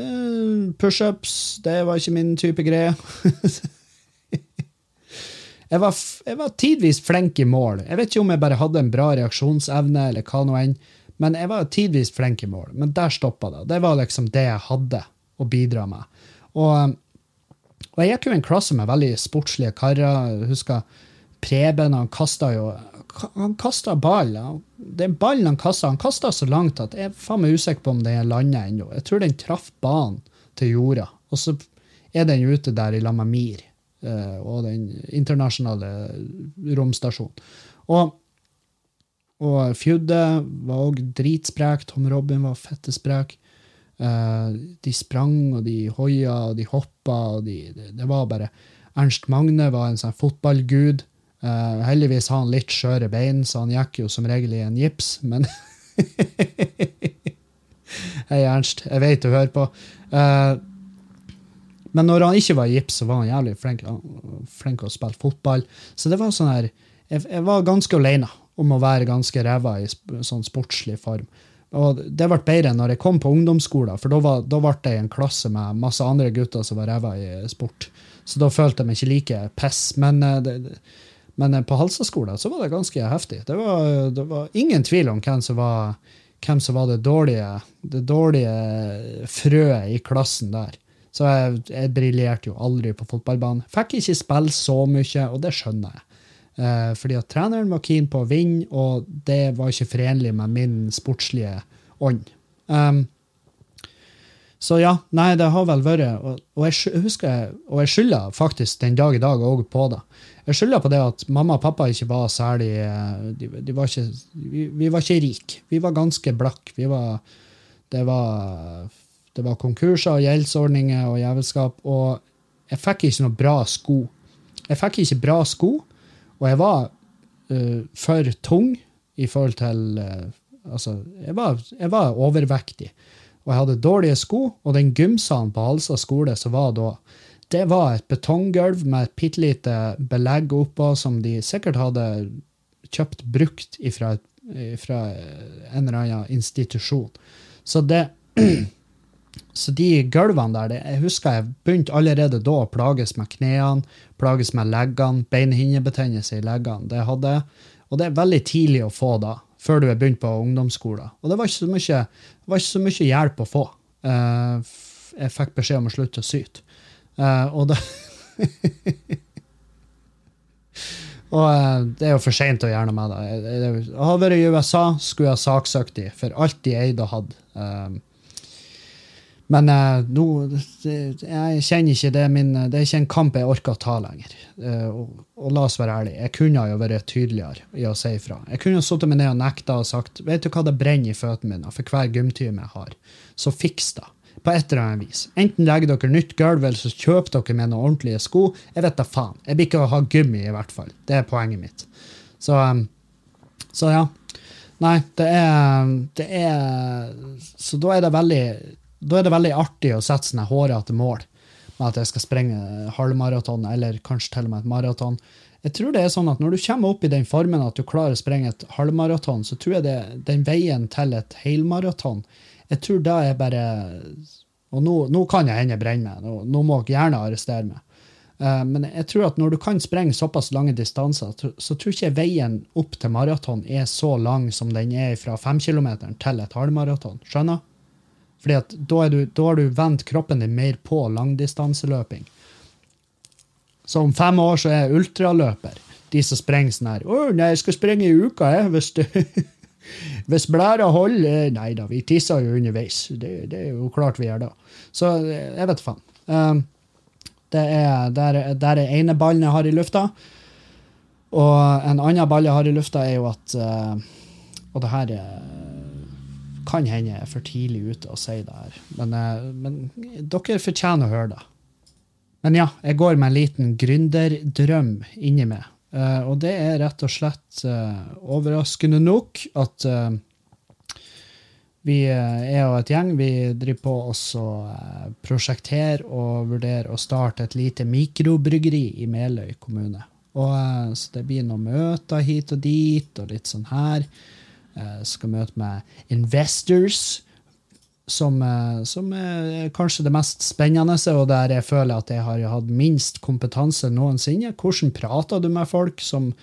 Eh, Pushups, det var ikke min type greie. jeg, var, jeg var tidvis flink i mål. Jeg vet ikke om jeg bare hadde en bra reaksjonsevne, eller hva nå enn, men jeg var tidvis flink i mål. Men der stoppa det. Det var liksom det jeg hadde å bidra med. Og, og jeg gikk jo i en klasse med veldig sportslige karer. Jeg husker Preben, han kasta jo Han kasta ball. Den ballen han kasta, han kasta så langt at jeg er faen meg usikker på om den landa ennå. Jeg tror den traff banen til jorda, og så er den ute der i lag med Mir eh, og den internasjonale romstasjonen. Og, og Fjudde var òg dritsprek. Tom Robin var fettesprek. Eh, de sprang, og de hoia, og de hoppa, og de, det, det var bare Ernst Magne var en sånn fotballgud. Uh, heldigvis har han litt skjøre bein, så han gikk jo som regel i en gips, men Hei, Ernst. Jeg vet du hører på. Uh, men når han ikke var i gips, så var han jævlig flink, flink å spille fotball. Så det var sånn her Jeg, jeg var ganske alene om å være ganske ræva i sånn sportslig form. Og det ble bedre når jeg kom på ungdomsskolen, for da, ble jeg i en klasse med masse andre gutter som var ræva i sport. Så da følte jeg meg ikke like piss. Men, eh, men eh, på Halsa-skolen så var det ganske heftig. Det var, det var ingen tvil om hvem som var, hvem som var det dårlige, det dårlige frøet i klassen der. Så jeg, jeg briljerte jo aldri på fotballbanen. Fikk ikke spille så mye, og det skjønner jeg. Eh, fordi at treneren var keen på å vinne, og det var ikke forenlig med min sportslige ånd. Um, så ja, nei, det har vel vært Og, og jeg husker, og jeg skylder faktisk den dag i dag òg på det. Jeg skylder på det at mamma og pappa ikke var særlig eh, De, de var ikke, vi, vi var ikke rike. Vi var ganske blakk. Vi var Det var det var konkurser og gjeldsordninger og jævelskap, og jeg fikk ikke noe bra sko. Jeg fikk ikke bra sko, og jeg var uh, for tung i forhold til uh, Altså, jeg var, jeg var overvektig, og jeg hadde dårlige sko, og den gymsalen på Halsa skole som var da, det var et betonggulv med et bitte lite belegg oppå som de sikkert hadde kjøpt brukt ifra en eller annen institusjon. Så det så de gulvene der, det, jeg husker jeg begynte allerede da å plages med knærne, plages med leggene, beinhinnebetennelse i leggene. Det hadde. Og det er veldig tidlig å få da, før du er begynt på ungdomsskolen. Og det var ikke så mye, ikke så mye hjelp å få. Eh, jeg fikk beskjed om å slutte å syte. Eh, og det Og eh, det er jo for seint å gjøre noe med det. Jeg- hadde vært i USA, skulle jeg saksøkt dem for alt de eide og hadde. Men uh, nå Jeg kjenner ikke det min Det er ikke en kamp jeg orker å ta lenger. Uh, og, og la oss være ærlige, jeg kunne jo vært tydeligere i å si ifra. Jeg kunne jo sittet meg ned og nekta og sagt vet du hva det brenner i føttene mine for hver gymtime jeg har. Så fiks det. På et eller annet vis. Enten legger dere nytt gulv, eller så kjøper dere med noen ordentlige sko. Jeg vet da faen. Jeg blir ikke å ha gummi, i hvert fall. Det er poenget mitt. Så, um, så ja. Nei, det er, det er Så da er det veldig da er det veldig artig å sette sånne hårete mål med at jeg skal sprenge halvmaraton, eller kanskje til og med et maraton. Jeg tror det er sånn at Når du kommer opp i den formen at du klarer å sprenge et halvmaraton, så tror jeg det, den veien til et helmaraton Jeg tror da er bare Og nå, nå kan jeg hende brenne meg, nå, nå må dere gjerne arrestere meg. Eh, men jeg tror at når du kan sprenge såpass lange distanser, så, tror ikke jeg veien opp til maraton er så lang som den er fra femkilometeren til et halvmaraton. Skjønner? Fordi at da, er du, da har du vendt kroppen din mer på langdistanseløping. Så om fem år så er jeg ultraløper. De som springer sånn her. 'Å, nei, jeg skal springe i uka, jeg, hvis det Hvis blæra holder Nei da, vi tisser jo underveis. Det, det er jo klart vi gjør det. Så eh, jeg vet faen. Um, det er der, der er ene ballen jeg har i lufta. Og en annen ball jeg har i lufta, er jo at uh, Og det her eh, kan hende jeg er for tidlig ute å si det her, men, eh, men dere fortjener å høre det. Men ja, jeg går med en liten gründerdrøm inni meg. Eh, og det er rett og slett eh, overraskende nok at vi er jo et gjeng. Vi driver på uh, prosjektere og vurderer å starte et lite mikrobryggeri i Meløy kommune. Og, så det blir noen møter hit og dit, og litt sånn her. Eh, skal møte med investors som, eh, som er kanskje det mest spennende, og der jeg føler at jeg har hatt minst kompetanse noensinne. Hvordan prater du med folk som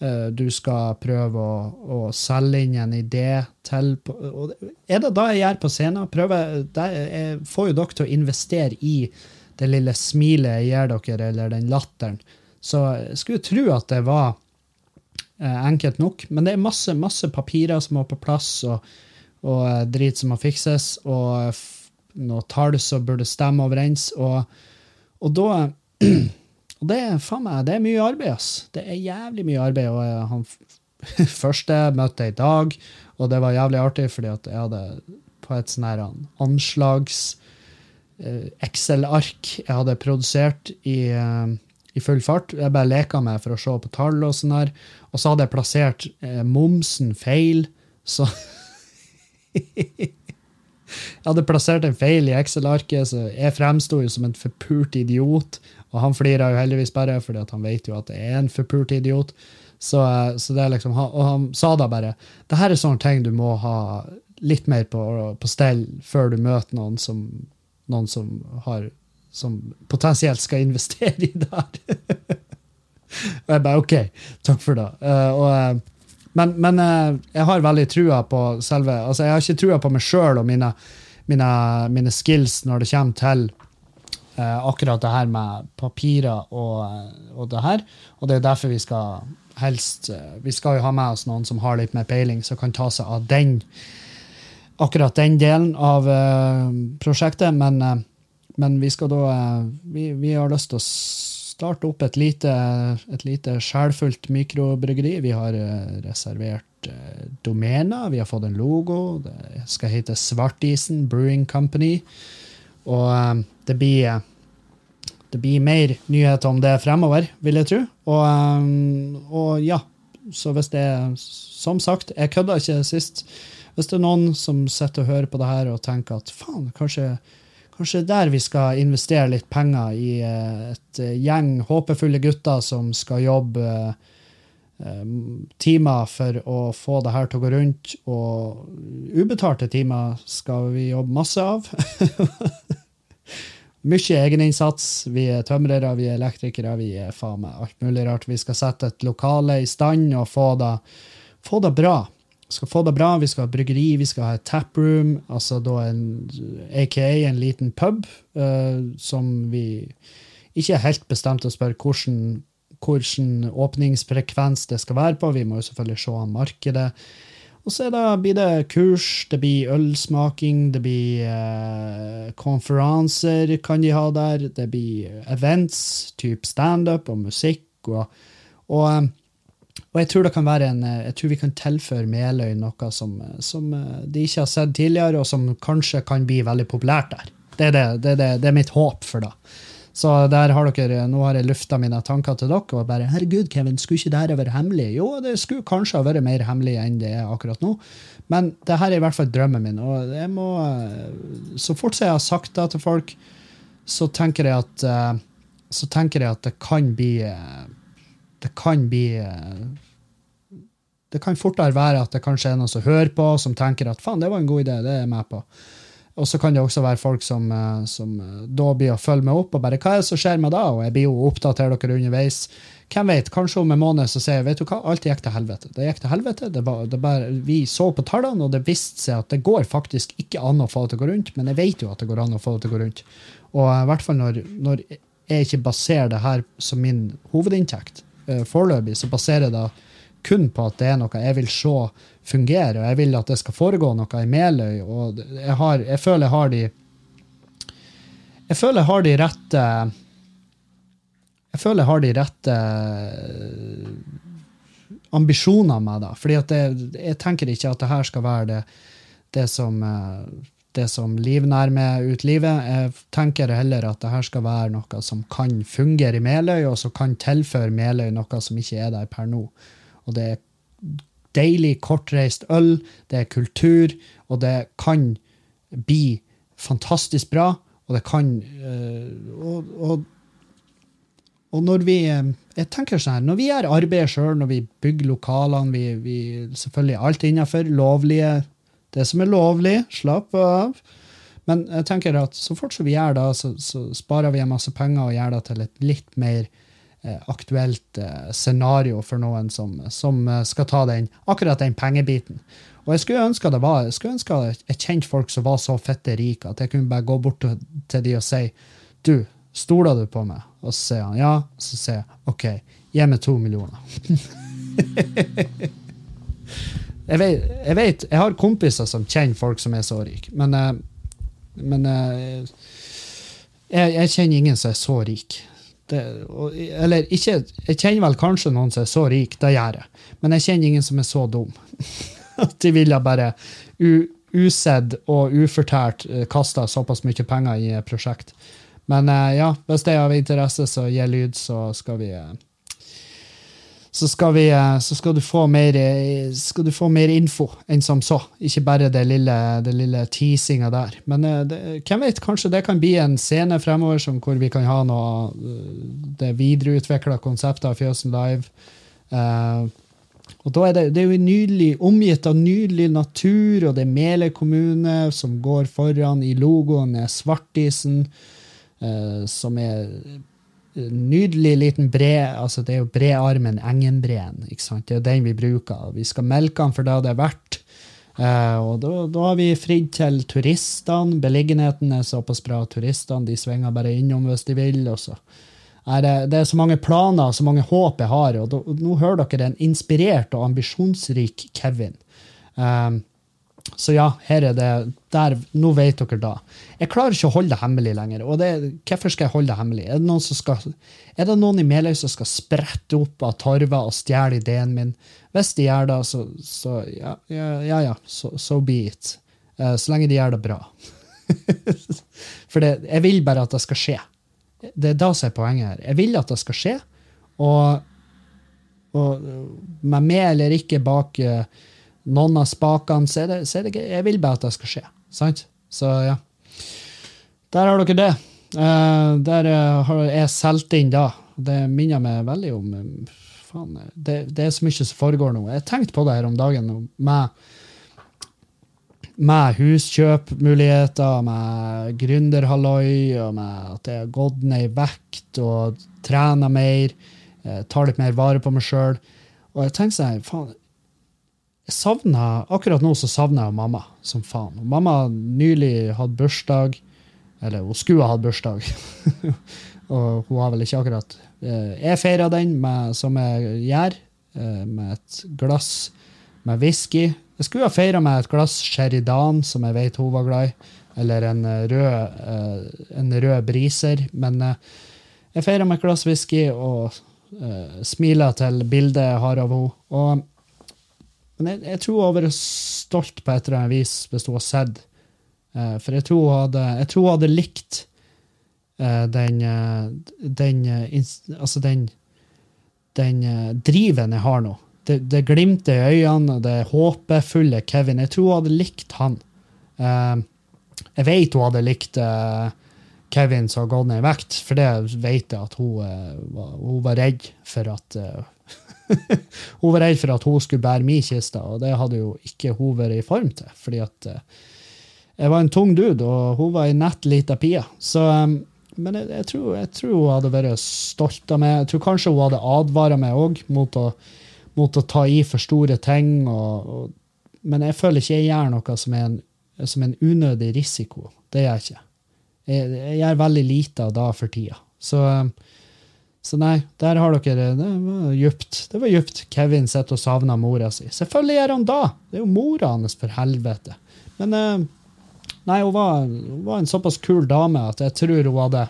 uh, du skal prøve å, å selge inn en idé til? og er det da jeg gjør på scenen? Prøver, det, jeg får jo dere til å investere i det lille smilet jeg gir dere, eller den latteren. Så jeg skulle tro at det var enkelt nok, men det er masse, masse papirer som må på plass, og, og eh, drit som må fikses, og noen noe tall som burde stemme overens, og, og da og det meg, det er mye arbeid, ass. Det er jævlig mye arbeid. Og eh, han første møtte jeg i dag, og det var jævlig artig, fordi at jeg hadde på et sånn her anslags eh, Excel-ark jeg hadde produsert i, eh, i full fart. Jeg bare leka meg for å se på tall og sånn her. Og så hadde jeg plassert eh, momsen feil, så Jeg hadde plassert en feil i Excel-arket, så jeg fremsto jo som en forpult idiot. Og han flirer jo heldigvis bare, fordi han vet jo at jeg er en forpult idiot. Så, eh, så det er liksom, Og han sa da bare det her er sånne ting du må ha litt mer på, på stell før du møter noen som, noen som, har, som potensielt skal investere i det her. og jeg bare OK, takk for det. Uh, og, eh, men men uh, jeg har veldig trua på selve altså Jeg har ikke trua på meg sjøl og mine, mine, mine skills når det kommer til uh, akkurat det her med papirer og, og det her. Og det er derfor vi skal helst Vi skal jo ha med oss noen som har litt mer peiling, som kan ta seg av den akkurat den delen av prosjektet. Men, men vi skal da eh, vi, vi har lyst til å starte opp et lite, lite sjelfullt mikrobryggeri. Vi har eh, reservert eh, domener, vi har fått en logo. Det skal hete Svartisen Brewing Company. Og det blir det blir mer nyheter om det fremover, vil jeg tro. Og, og ja, så hvis det Som sagt, jeg kødda ikke sist. Hvis det er noen som sitter og hører på det her og tenker at faen, kanskje, kanskje der vi skal investere litt penger i eh, et eh, gjeng håpefulle gutter som skal jobbe eh, timer for å få det her til å gå rundt, og ubetalte timer skal vi jobbe masse av. Mye egeninnsats. Vi er tømrere, vi er elektrikere, vi er faen meg alt mulig rart. Vi skal sette et lokale i stand og få det, få det bra. Skal få det bra, vi skal ha bryggeri, vi skal ha et taproom, altså da en aka en liten pub, uh, som vi ikke er helt bestemt å spørre hvordan, hvordan åpningsfrekvens det skal være på. Vi må jo selvfølgelig se an markedet. Og så det, blir det kurs, det blir ølsmaking, det blir eh, konferanser kan de ha der, det blir events, type standup og musikk. Og, og, eh, og jeg tror en, eh, jeg tror vi kan tilføre Meløy noe som, eh, som eh, de ikke har sett tidligere, og som kanskje kan bli veldig populært der. Det er, det, det, det, det er mitt håp for det. Så der har dere, nå har jeg lufta mine tanker til dere og bare Herregud, Kevin, skulle ikke dette vært hemmelig? Jo, det skulle kanskje ha vært mer hemmelig enn det er akkurat nå. Men det her er i hvert fall drømmen min. Og jeg må, så fort jeg har sagt det til folk, så tenker jeg at, så tenker jeg at det kan bli Det kan bli Det kan fortere være at det kanskje er noen som hører på, som tenker at faen, det var en god idé, det er jeg med på. Og så kan det også være folk som, eh, som eh, da blir å følge meg opp og bare hva er det som skjer med da? Og jeg blir jo oppdatert dere underveis. Hvem vet, kanskje om en måned så sier jeg vet du hva, alt gikk til helvete. Det gikk til helvete. Det var, det bare, vi så på tallene, og det viste seg at det går faktisk ikke an å få det til å gå rundt, men jeg vet jo at det går an å få det til å gå rundt. Og eh, i hvert fall når, når jeg ikke baserer det her som min hovedinntekt, foreløpig, så baserer jeg det kun på at det er noe jeg vil se fungere, og jeg vil at det skal foregå noe i Meløy. og Jeg, har, jeg føler jeg har de Jeg føler jeg har de rette Jeg føler jeg har de rette ambisjoner med det. fordi at det, jeg tenker ikke at det her skal være det, det som det som livnærmer ut livet. Jeg tenker heller at det her skal være noe som kan fungere i Meløy, og som kan tilføre Meløy noe som ikke er der per nå. Og det er deilig, kortreist øl, det er kultur, og det kan bli fantastisk bra, og det kan øh, og, og, og når vi øh, jeg tenker sånn her, Når vi gjør arbeidet sjøl, når vi bygger lokalene, vi, vi selvfølgelig alt innenfor lovlige det som er lovlig. Slapp av. Men jeg tenker at så fort som vi gjør det, så, så sparer vi en masse penger og gjør det til et litt mer eh, aktuelt eh, scenario for noen som, som eh, skal ta den, akkurat den pengebiten. Og jeg skulle ønske det var, jeg skulle ønske jeg kjente folk som var så fette rike at jeg kunne bare gå bort til, de og si du, stoler du på meg? Og så sier han ja. Så sier jeg OK, gi meg to millioner. jeg, vet, jeg vet, jeg har kompiser som kjenner folk som er så rike, men, eh, men eh, jeg, jeg kjenner ingen som er så rik. Det, og, eller ikke, jeg kjenner vel kanskje noen som er så rik, det gjør jeg, men jeg kjenner ingen som er så dum. At de ville bare u, usedd og ufortært uh, kasta såpass mye penger i et prosjekt. Men eh, ja, hvis det er av interesse, så gi lyd, så skal vi eh, så skal, vi, eh, så skal, du få mer, du få mer info enn som så. Ikke bare det lille, det lille teasinga der. Men eh, det, hvem vet, kanskje det kan bli en scene fremover som, hvor vi kan ha noe eh, det videreutvikla konseptet av Fjøsen Live. Uh, og da er det, det er jo nydelig, omgitt av nydelig natur, og det er Mele kommune som går foran. I logoen er Svartisen, uh, som er nydelig liten bre, altså det er jo brearmen Engenbreen. ikke sant? Det er den vi bruker. Vi skal melke den for det det er verdt. Uh, og da har vi fridd til turistene. Beliggenheten er såpass bra. Turistene de svinger bare innom hvis de vil. og så er det, det er så mange planer så mange håp jeg har. og da, Nå hører dere en inspirert og ambisjonsrik Kevin. Um, så ja, her er det der, Nå vet dere da. Jeg klarer ikke å holde det hemmelig lenger. og det, Hvorfor skal jeg holde det hemmelig? Er det noen, skal, er det noen i Meløy som skal sprette opp av torva og stjele ideen min? Hvis de gjør det, så, så ja, ja, ja, ja so, so be it. Eh, så lenge de gjør det bra. For det, jeg vil bare at det skal skje. Det er da som er poenget her. Jeg vil at det skal skje, og, og med meg eller ikke bak uh, noen av spakene, så er det, så er det ikke Jeg vil bare at det skal skje. Sant? Så ja. Der har dere det. Uh, der uh, har jeg solgt inn da. Det minner meg veldig om um, faen, det, det, er så mye som foregår nå. Jeg tenkte på det her om dagen med, med huskjøpmuligheter, med gründerhalloi, og med at jeg har gått ned i vekt og trener mer, tar litt mer vare på meg sjøl. Og jeg tenkte sånn, faen, jeg savner, Akkurat nå så savner jeg mamma som faen. Mamma nylig hadde bursdag. Eller hun skulle ha hatt bursdag. og hun har vel ikke akkurat eh, Jeg feira den med, som jeg gjør, eh, med et glass med whisky. Jeg skulle ha feira med et glass Sheridan, som jeg vet hun var glad i. Eller en rød, eh, en rød briser. Men jeg feira med et glass whisky og smiler til bildet jeg har av henne. Og men jeg, jeg, tror hun hadde vært stolt på et eller annet vis hvis hun hadde sett. Uh, for jeg tror hun hadde, jeg tror hun hadde likt uh, den, uh, den Altså den, den driven jeg har nå. Det, det glimtet i øynene, det håpefulle Kevin. Jeg tror hun hadde likt han. jeg vet hun hadde likt Kevin som har gått ned i vekt, for det vet jeg at hun, hun var redd for at hun var redd for at hun skulle bære min kiste, og det hadde jo ikke hun vært i form til. fordi at uh, jeg var en tung dude, og hun var ei nett lita pie. Så, um, men jeg, jeg, tror, jeg, tror, hun hadde vært stolt av meg. Jeg tror kanskje hun hadde advara meg òg mot, mot, å ta i for store ting. Og, og, men jeg føler ikke jeg gjør noe som er en, som en unødig risiko. Det gjør jeg ikke. Jeg, jeg gjør veldig lite av det for tida. Så um, så nei, der har dere Det var djupt. Det var djupt. Kevin sitter og savner mora si. Selvfølgelig gjør han da! Det er jo mora hans, for helvete. Men eh, nei, hun var, hun var, en såpass kul dame at jeg tror hun hadde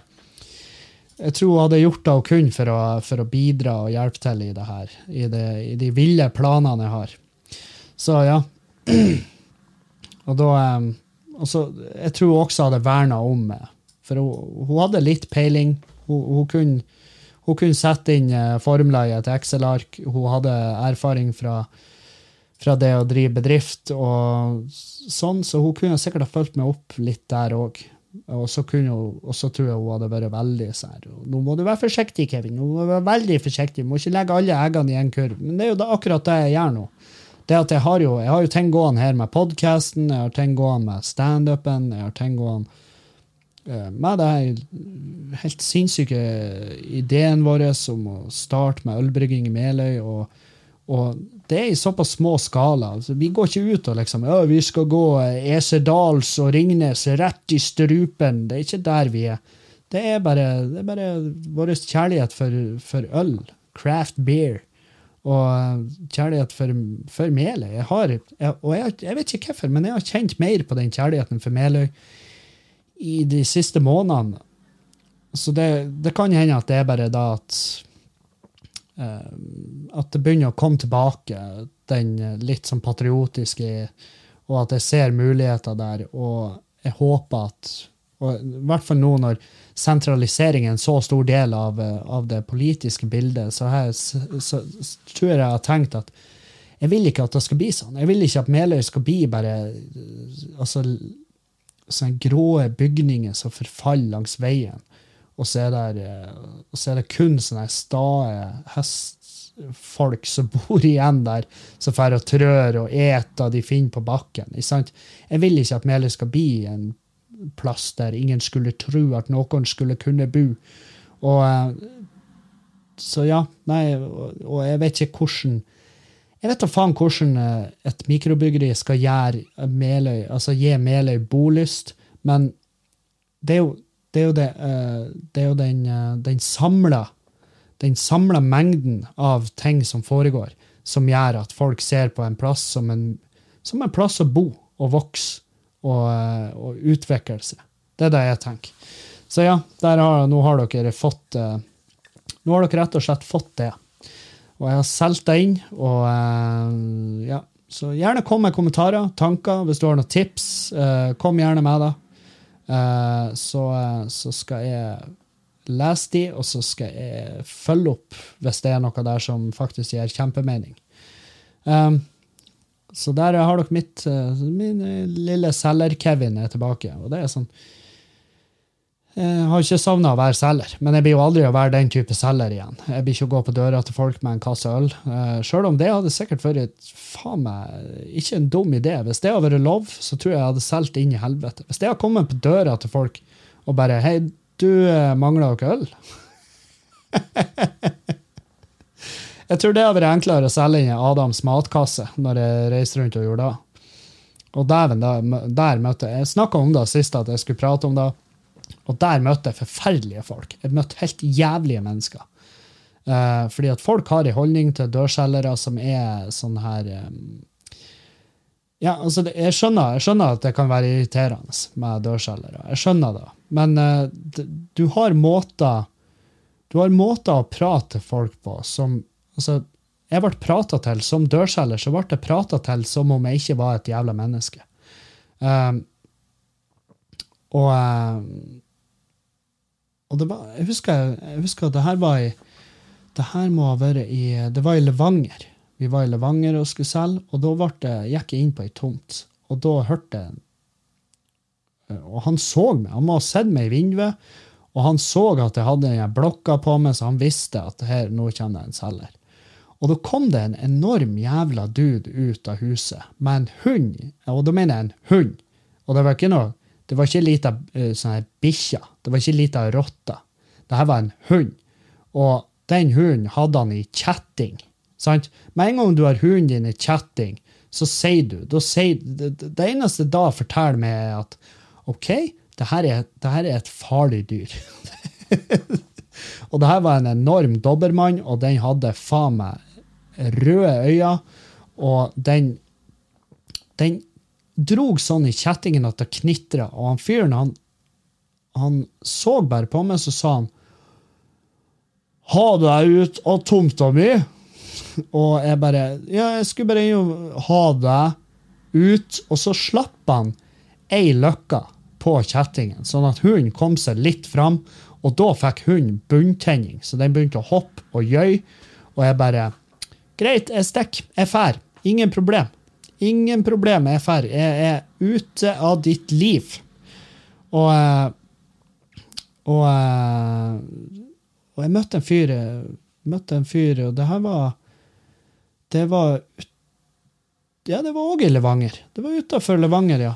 jeg tror hun hadde gjort det hun kunne for å, for å bidra og hjelpe til i det her. I, det, i de ville planene jeg har. Så ja. Og da og så, Jeg tror hun også hadde verna om meg. For hun, hun hadde litt peiling. Hun, hun kunne hun kunne sette inn eh, formler i Excel-ark. Hun hadde erfaring fra, fra, det å drive bedrift, og sånn, så hun kunne sikkert ha fulgt meg opp litt der òg. Og så, kunne hun, og så tror jeg hun hadde vært veldig sær. Nå må du være forsiktig, Kevin. Nå må du være veldig forsiktig. Du må ikke legge alle eggene i en kurv. Men det er jo da akkurat det jeg gjør nå. det at jeg har jo, jeg har jo ting gående her med podkasten, jeg har ting gående med standupen, jeg har ting gående med det her helt sinnssyke ideen vår om å starte med ølbrygging i Meløy. og og det er i såpass små skala. Altså, vi går ikke ut og liksom ja, vi skal gå Esedals og Ringnes rett i strupen. Det er ikke der vi er. Det er bare, det er bare vår kjærlighet for, for, øl, craft beer, og kjærlighet for, for Meløy. Jeg har, jeg, og jeg, jeg, vet ikke hvorfor, men jeg har kjent mer på den kjærligheten for Meløy i de siste månedene. Så det, det kan hende at det er bare da at uh, at det begynner å komme tilbake, den litt sånn patriotiske, og at jeg ser muligheter der. Og jeg håper at og I hvert fall nå når sentralisering er en så stor del av, av det politiske bildet, så, her, så, så, tror jeg jeg har tenkt at jeg vil ikke at det skal bli sånn. Jeg vil ikke at Meløy skal bli bare altså, sånne grå bygninger som forfaller langs veien og så er det, eh, og så er det kun sånne stae hestfolk som bor igjen der, som drar og trør og eter de finner på bakken. Jeg vil ikke at Meløy skal bli en plass der ingen skulle tro at noen skulle kunne bo. Og eh, Så ja, nei, og jeg vet ikke hvordan jeg vet da faen hvordan eh, et mikrobyggeri skal gjøre Meløy, altså gi Meløy bolyst, men det er jo det er jo, det, eh, det er jo den, eh, den samla den samla mengden av ting som foregår, som gjør at folk ser på en plass som en, som en plass å bo og vokse og, eh, og, utvikle seg. Det er det jeg tenker. Så ja, har, nå har dere fått Nå har dere rett og slett fått det. Og jeg har solgt inn, og ja. Så gjerne kom med kommentarer, tanker, hvis du har noen tips. Kom gjerne med det. Eh, så, eh, så, skal jeg lese de, og så skal jeg følge opp hvis det er noe der som faktisk gir kjempemening. Um, så der har dere mitt Min lille selger-Kevin er tilbake. Og det er sånn jeg har ikke savna å være selger, men jeg blir jo aldri å være den type selger igjen. Jeg blir ikke å gå på døra til folk med en kasse øl. Uh, Sjøl om det hadde sikkert vært faen meg ikke en dum idé. Hvis det hadde vært lov, så tror jeg jeg hadde solgt inn i helvete. Hvis det hadde kommet på døra til folk og bare Hei, du uh, mangler dere øl? jeg tror det hadde vært enklere å selge inn i Adams matkasse når jeg reiste rundt og gjorde det. Og dæven, der møtte jeg Jeg snakka om det sist, at jeg skulle prate om det. Og der møtte jeg forferdelige folk. Jeg møtte helt jævlige mennesker. Uh, fordi at folk har en holdning til dørselgere som er sånn her um, Ja, altså, det, jeg, skjønner, jeg, skjønner, at det kan være irriterende med dørselgere. Jeg skjønner det. Men uh, du har måter Du har måter å prate til folk på som altså, Jeg ble prata til som dørselger, så ble jeg prata til som om jeg ikke var et jævla menneske. Um, og og det var, jeg husker, jeg husker at det her var i det her må ha vært i Det var i Levanger. Vi var i Levanger og skulle selge, og da det, gikk jeg inn på ei tomt. Og da hørte jeg Og han så meg. Han må ha sett meg i vinduet, og han så at jeg hadde den blokka på meg, så han visste at her, nå kjenner jeg en selger. Og da kom det en enorm jævla dude ut av huset med en hund. Og da mener jeg en hund. Og det var ikke noe det var ikke ei lita uh, sånn bikkje. Det var ikke ei lita rotte. Dette var en hund. Og den hunden hadde han i kjetting. Sant? Med en gang du har hunden din i kjetting, så sier du sier, det, det, eneste da forteller meg, er at OK, det her er, det her er et farlig dyr. og det her var en enorm dobbermann, og den hadde faen meg røde øyne. Og den, den drog sånn i kjettingen at det knitra, og han fyren, han, han så bare på meg, så sa han Ha deg ut av tomta mi! Og jeg bare Ja, jeg skulle bare jo ha deg ut. Og så slapp han ei løkke på kjettingen, sånn at hunden kom seg litt fram. Og da fikk hunden bunntenning, så den begynte å hoppe og gjøy. Og jeg bare Greit, jeg stikker. Jeg drar. Ingen problem. Ingen problem, jeg drar. Jeg er ute av ditt liv. Og eh, Og, eh, og jeg møtte en fyr, møtte en fyr, og det her var Det var ja, det var òg i Levanger. Det var utafor Levanger, ja.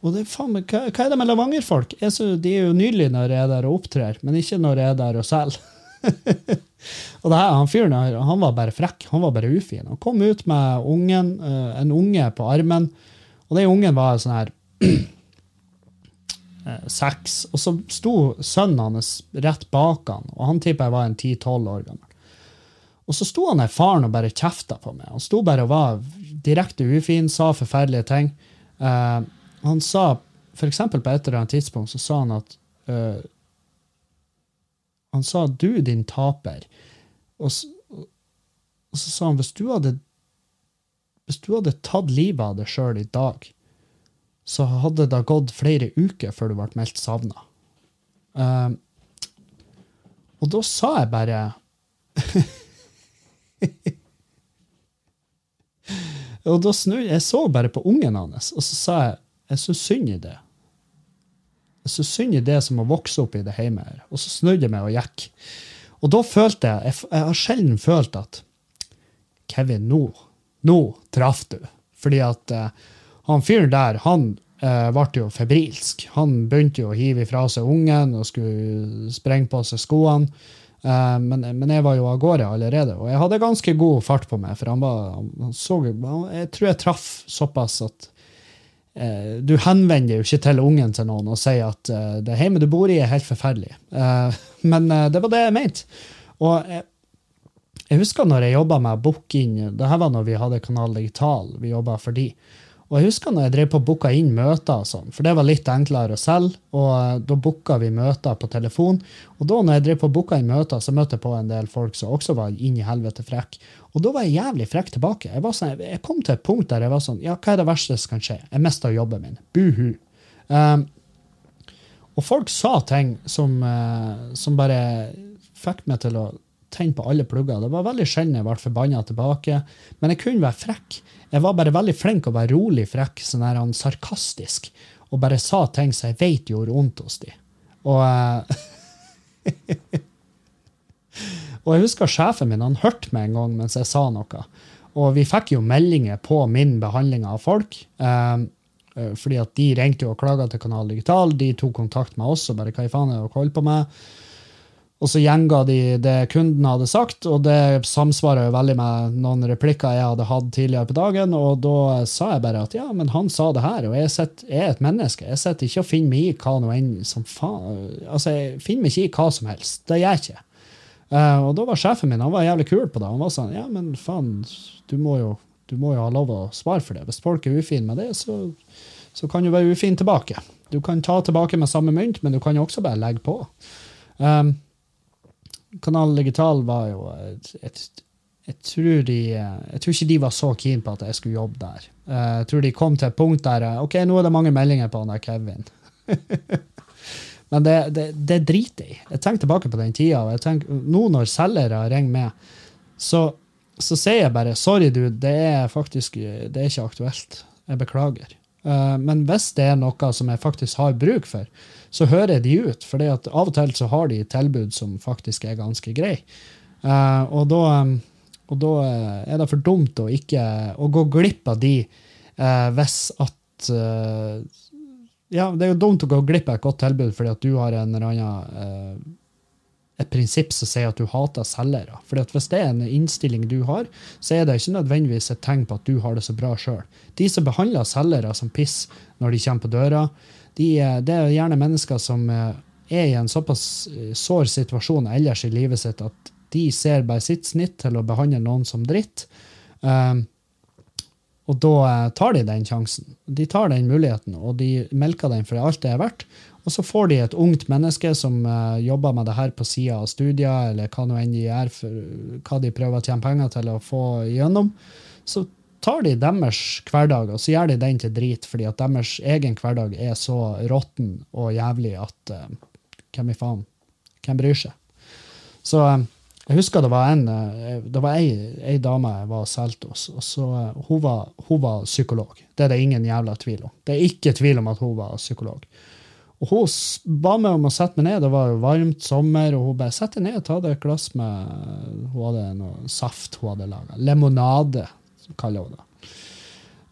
Og det, faen, hva, hva er det med Levanger-folk? De er jo nydelige når jeg er der og opptrer, men ikke når jeg er der og selger. og det her, han fyren han var bare frekk. Han var bare ufin. Han kom ut med ungen, eh, en unge på armen, og den ungen var sånn her eh, seks. Og så sto sønnen hans rett bak han, og han tipper jeg var en 10-12 år gammel. Og så sto han der faren og bare kjefta på meg. Han sto bare og var direkte ufin, sa forferdelige ting. Uh, han sa, for eksempel på et eller annet tidspunkt, så sa han at eh, Han sa 'du, din taper'. Og så, og så sa han hvis du hadde hvis du hadde tatt livet av deg sjøl i dag, så hadde det gått flere uker før du ble meldt savna. Um, og da sa jeg bare Og da snu, Jeg så bare på ungen hans, og så sa jeg jeg syns synd i det. Jeg syns synd i det som å vokse opp i det hjemme her. Og så snudde jeg meg og gikk. Og da følte jeg Jeg, har sjelden følt at Kevin, nå, nå traff du. Fordi at uh, han fyren der, han uh, ble jo febrilsk. Han begynte jo å hive ifra seg ungen og skulle sprenge på seg skoene. Uh, men, men jeg var jo av gårde allerede, og jeg hadde ganske god fart på meg. For han var, han så, jeg tror jeg traff såpass at du henvender jo ikke til ungen til noen og sier at eh, det hjemmet du bor i, er helt forferdelig. Eh, men eh, det var det jeg mente. Og jeg, jeg husker når jeg jobba med å booke inn Det her var når vi hadde Kanal Digital. Vi for de. Og jeg husker når jeg drev på booka inn møter, og sånn, for det var litt enklere å selge. Og eh, da booka vi møter på telefon. Og da når jeg drev på booka inn møter, så møtte jeg på en del folk som også var inn i helvete frekk. Og da var jeg jævlig frekk tilbake. Jeg, sånn, jeg kom til et punkt der jeg var sånn Ja, hva er det verste som kan skje? Jeg mista jobben min. Buhu. Um, og folk sa ting som, uh, som bare fikk meg til å tenne på alle plugger. Det var veldig sjelden jeg ble forbanna tilbake, men jeg kunne være frekk. Jeg var bare veldig flink å være rolig frekk, sånn her han sarkastisk, og bare sa ting som jeg vet gjorde vondt hos de. Og, eh, og jeg husker sjefen min, han hørte meg en gang mens jeg sa noe. Og vi fikk jo meldinger på min behandling av folk. eh, eh, fordi at de ringte jo og klaga til Kanal Digital. De tok kontakt med oss og bare hva i faen er det dere holder på med? Og så gjenga de det kunden hadde sagt, og det samsvarer jo veldig med noen replikker jeg hadde hatt tidligere på dagen. Og da sa jeg bare at ja, men han sa det her, og jeg, sitter, jeg er et menneske. Jeg sitter ikke og finner meg i hva noe enn som faen Altså, jeg finner meg ikke i hva som helst. Det gjør jeg ikke. Uh, og da var sjefen min han var jævlig kul på det. Han var sånn Ja, men faen, du må jo, du må jo ha lov å svare for det. Hvis folk er ufine med det, så, så kan du være ufin tilbake. Du kan ta tilbake med samme mynt, men du kan jo også bare legge på. Um, Kanal Digital var jo et, et, jeg, tror de, jeg tror ikke de var så keen på at jeg skulle jobbe der. Eh, Jeg tror de kom til et punkt der eh, ok, nå er det mange meldinger på han der Kevin. Men det, det, det driter jeg i. Jeg tenker tilbake på den tida, og jeg tenker, nå når selgere ringer med, så, så sier jeg bare sorry, du, det er faktisk det er ikke aktuelt. Jeg beklager. Eh, Men hvis det er noe som jeg faktisk har bruk for, så hører de ut. For av og til så har de tilbud som faktisk er ganske greie. Uh, og, og da eh, er det for dumt å ikke å gå glipp av de uh, hvis at uh, Ja, det er jo dumt å gå glipp av et godt tilbud fordi at du har en eller annen et prinsipp som sier at du hater selgere. For Hvis det er en innstilling du har, så er det ikke nødvendigvis et tegn på at du har det så bra sjøl. De som behandler selgere som piss når de kommer på døra, de, er- det er gjerne mennesker som eh, er i en såpass eh, sår situasjon ellers i livet sitt at de ser bare sitt snitt til å behandle noen som dritt. Um, og da eh, tar de den sjansen. De tar den muligheten, og de melker den for alt det er verdt. Og så får de et ungt menneske som uh, jobber med det her på sida av studier, eller hva nå enn de gjør, for hva de prøver å tjene penger til å få igjennom. Så tar de deres hverdag, og så gjør de den til drit, fordi at deres egen hverdag er så råtten og jævlig at uh, hvem i faen? Hvem bryr seg? Så uh, jeg husker det var en det var ei, ei dame jeg var og solgte hos, og så hun var, hun var psykolog. Det er det ingen jævla tvil om. Det er ikke tvil om at hun var psykolog. Og hun ba meg om å sette meg ned. Det var jo varmt sommer, og hun bare sette deg ned og ta deg et glass med Hun hadde noe saft hun hadde laga. Lemonade, kaller hun det.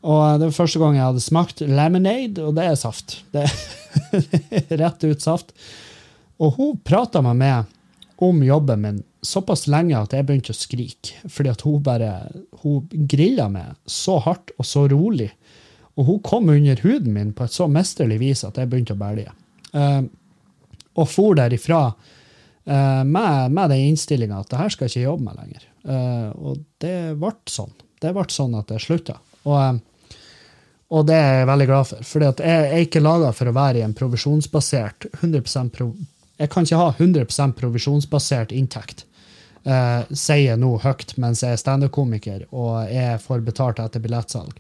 Og eh, det var første gang jeg hadde smakt lemonade, og det er saft. Det er rett ut saft. Og hun prata meg med om jobben min såpass lenge at jeg begynte å skrike. Fordi at hun bare hun grilla meg så hardt og så rolig. Og hun kom under huden min på et så mesterlig vis at jeg begynte å bælje. Uh, og for derifra uh, med, med den innstillinga at det her skal jeg ikke jobbe med lenger. Uh, og det ble sånn. Det ble sånn at jeg slutta. Og, og, det er jeg veldig glad for. For jeg, jeg, er ikke laga for å være i en provisjonsbasert 100 pro, Jeg kan ikke ha 100 provisjonsbasert inntekt. Sier jeg nå høyt mens jeg er standup-komiker og jeg får betalt etter billettsalg.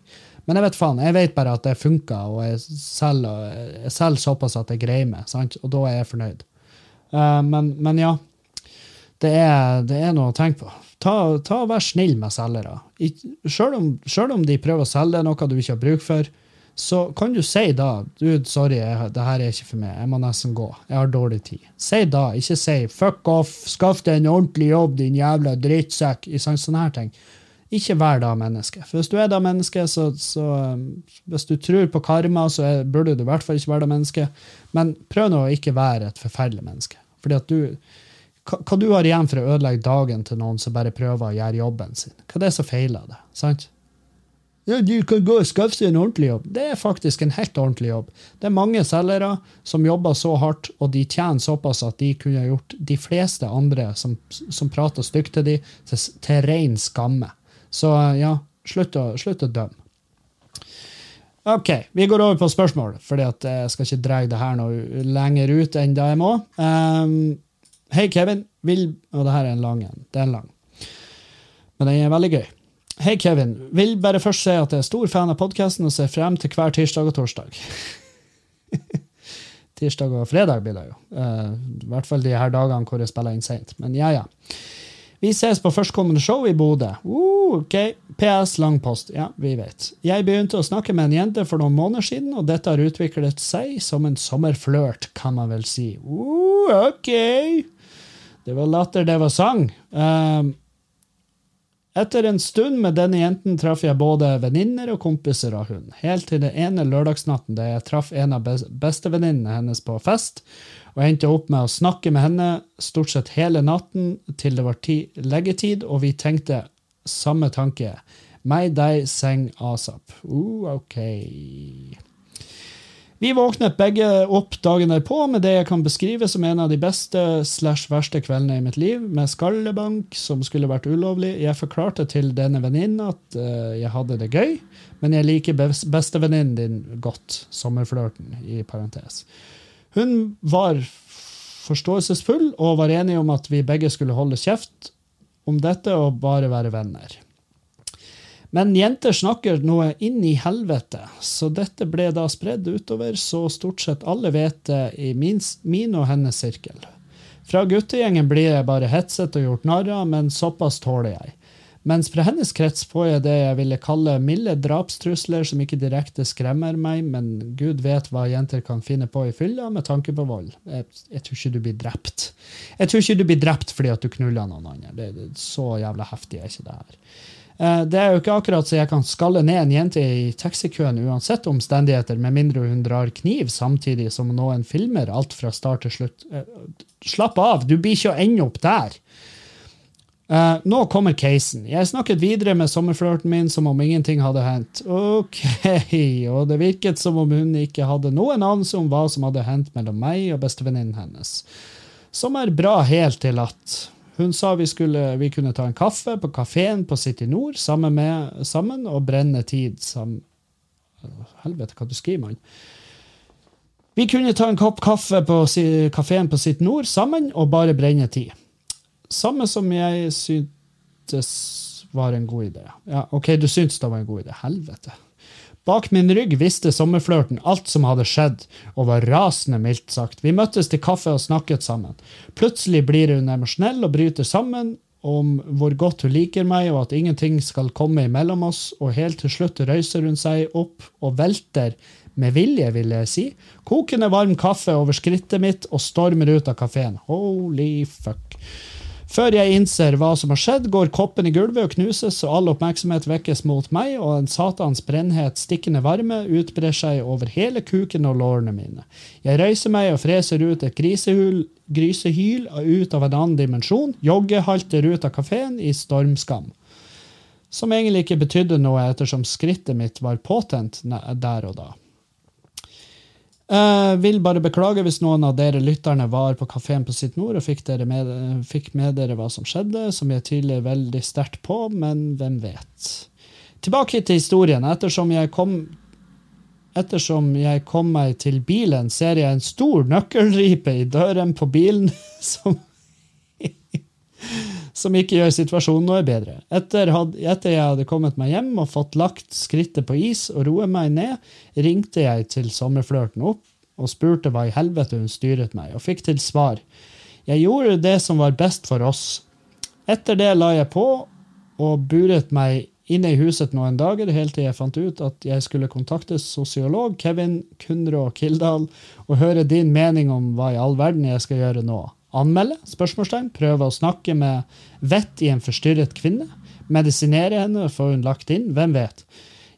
Men jeg vet faen, jeg vet bare at det funker, og jeg selger, jeg selger såpass at jeg greier meg. Sant? Og da er jeg fornøyd. Uh, men, men, ja. Det er, det er, noe å tenke på. Ta, ta og Vær snill med selgere. Selv om, om de prøver å selge noe du ikke har bruk for, så kan du si da du, sorry, jeg, det her er ikke for meg, jeg må nesten gå. Jeg har dårlig tid. Si da, ikke si fuck off, skaff deg en ordentlig jobb, din jævla drittsekk. Sånne her ting. Ikke vær da menneske. For hvis du er da menneske, så, så um, Hvis du tror på karma, så er, burde du i hvert fall ikke være da menneske. Men prøv nå å ikke være et forferdelig menneske. Fordi at du hva, hva du har igjen for å ødelegge dagen til noen som bare prøver å gjøre jobben sin? Hva er det som feiler det? sant? Ja, du kan gå og skaffe deg en ordentlig jobb. Det er faktisk en helt ordentlig jobb. Det er mange selgere som jobber så hardt, og de tjener såpass at de kunne gjort de fleste andre som, som prater stygt til dem, til, til ren skamme. Så ja, slutt å, slutt å dømme. OK, vi går over på spørsmål, for jeg skal ikke dra det her noe lenger ut enn det jeg må. Um, Hei, Kevin. Vil Og det her er en lang en. Det er en lang. Men den er veldig gøy. Hei, Kevin. Vil bare først si at jeg er stor fan av podkasten og ser frem til hver tirsdag og torsdag. tirsdag og fredag blir det jo. Uh, I hvert fall de her dagene hvor jeg spiller inn seint. Men ja, ja. Vi ses på førstkommende show i Bodø. Uh, ok. PS lang post. Ja, vi vet. Jeg begynte å snakke med en jente for noen måneder siden, og dette har utviklet seg som en sommerflørt, kan man vel si. Uh, ok. Det var latter, det var sang. Um, etter en stund med denne jenten traff jeg både venninner og kompiser av hun, helt til den ene lørdagsnatten da jeg traff en av bestevenninnene hennes på fest, og endte opp med å snakke med henne stort sett hele natten til det var leggetid, og vi tenkte samme tanke. Meg, deg, seng, asap. Uh, ok. Vi våknet begge opp dagen derpå med det jeg kan beskrive som en av de beste slash verste kveldene i mitt liv, med skallebank som skulle vært ulovlig. Jeg forklarte til denne venninnen at uh, jeg hadde det gøy, men jeg liker bestevenninnen din godt. Sommerflørten, i parentes. Hun var forståelsesfull og var enig om at vi begge skulle holde kjeft om dette og bare være venner. Men jenter snakker noe inn i helvete, så dette ble da spredd utover, så stort sett alle vet det i min, min og hennes sirkel. Fra guttegjengen blir jeg bare hetset og gjort narr av, men såpass tåler jeg. Mens fra hennes krets får jeg det jeg ville kalle milde drapstrusler som ikke direkte skremmer meg, men gud vet hva jenter kan finne på i fylla med tanke på vold. Jeg, jeg, tror ikke du blir drept. Jeg tror ikke du blir drept fordi at du knuller noen andre. Det, det, så jævla heftig er ikke det her. Eh, det er jo ikke akkurat så jeg kan skalle ned en jente i taxikøen uansett omstendigheter, med mindre hun drar kniv samtidig som noen filmer alt fra start til slutt. Eh, slapp av, du blir ikke å ende opp der. Uh, nå kommer casen. Jeg snakket videre med sommerflørten min som om ingenting hadde hendt. Ok, og det virket som om hun ikke hadde noen anelse om hva som hadde hendt mellom meg og bestevenninnen hennes. Som er bra helt til at hun sa vi, skulle, vi kunne ta en kaffe på kafeen på City Nord sammen, med, sammen og brenne tid som Helvete, hva du skriver, mann. Vi kunne ta en kopp kaffe på kafeen på City Nord sammen og bare brenne tid. Samme som jeg syntes var en god idé. Ja, OK, du syntes det var en god idé. Helvete. Bak min rygg visste sommerflørten alt som hadde skjedd, og var rasende, mildt sagt. Vi møttes til kaffe og snakket sammen. Plutselig blir hun emosjonell og bryter sammen om hvor godt hun liker meg, og at ingenting skal komme imellom oss, og helt til slutt røyser hun seg opp og velter, med vilje, vil jeg si, kokende varm kaffe over skrittet mitt og stormer ut av kafeen. Holy fuck. Før jeg innser hva som har skjedd, går koppen i gulvet og knuses, og all oppmerksomhet vekkes mot meg, og en satans brennhet stikkende varme utbrer seg over hele kuken og lårene mine. Jeg røyser meg og freser ut et grisehul, grysehyl ut av en annen dimensjon, joggehalter ut av kafeen i stormskam. Som egentlig ikke betydde noe ettersom skrittet mitt var påtent der og da. Uh, vil bare beklage hvis noen av dere lytterne var på kafeen på Sitt Nord og fikk, med, fikk, med, dere hva som skjedde, som jeg tviler veldig sterkt på, men hvem vet. Tilbake til historien. Ettersom jeg kom Ettersom jeg kom meg til bilen, ser jeg en stor nøkkelripe i døren på bilen som som ikke gjør situasjonen noe bedre. Etter, had, etter, jeg hadde kommet meg hjem og fått lagt skrittet på is og roet meg ned, ringte jeg til sommerflørten opp og spurte hva i helvete hun styret meg, og fikk til svar. Jeg gjorde det som var best for oss. Etter det la jeg på og buret meg inne i huset noen dager, helt til jeg fant ut at jeg skulle kontakte sosiolog Kevin Kunrå Kildahl og høre din mening om hva i all verden jeg skal gjøre nå. Anmelde? spørsmålstegn, Prøve å snakke med vett i en forstyrret kvinne? Medisinere henne, få hun lagt inn? Hvem vet?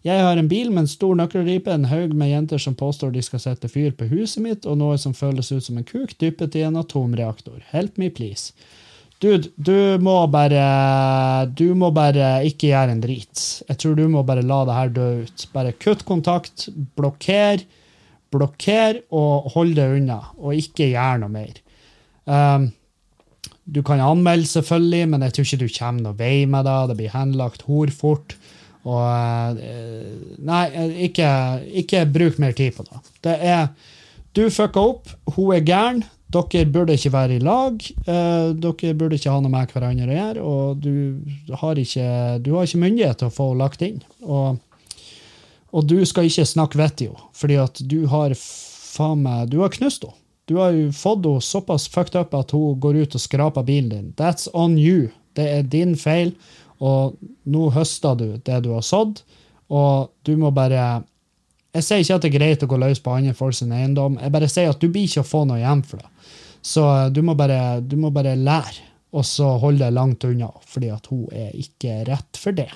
Jeg har en bil med en stor nøkkelripe, en haug med jenter som påstår de skal sette fyr på huset mitt, og noe som føles ut som en kuk dyppet i en atomreaktor. Help me, please. Dude, du må bare Du må bare ikke gjøre en drit. Jeg tror du må bare la det her dø ut. Bare kutt kontakt, blokker, blokker og hold det unna, og ikke gjør noe mer. Um, du kan anmelde, selvfølgelig, men jeg tror ikke du kommer noen vei med det. Det blir henlagt hor fort. Og uh, Nei, ikke, ikke, bruk mer tid på det. Det er Du fucka opp, hun er gæren. Dere burde ikke være i lag. Uh, dere burde ikke ha noe med hverandre å gjøre. Og du har ikke, du har ikke myndighet til å få henne lagt inn. Og, og du skal ikke snakke vettig henne, fordi at du har faen meg Du har knust henne. Du har jo fått henne såpass fucked up at hun går ut og skraper bilen din. That's on you. Det er din feil, og nå høster du det du har sådd, og du må bare Jeg sier ikke at det er greit å gå løs på andre folks eiendom, jeg bare sier at du blir ikke å få noe igjen for det. Så eh, du må bare, du må bare lære, og så holde deg langt unna, fordi at hun er ikke rett for det.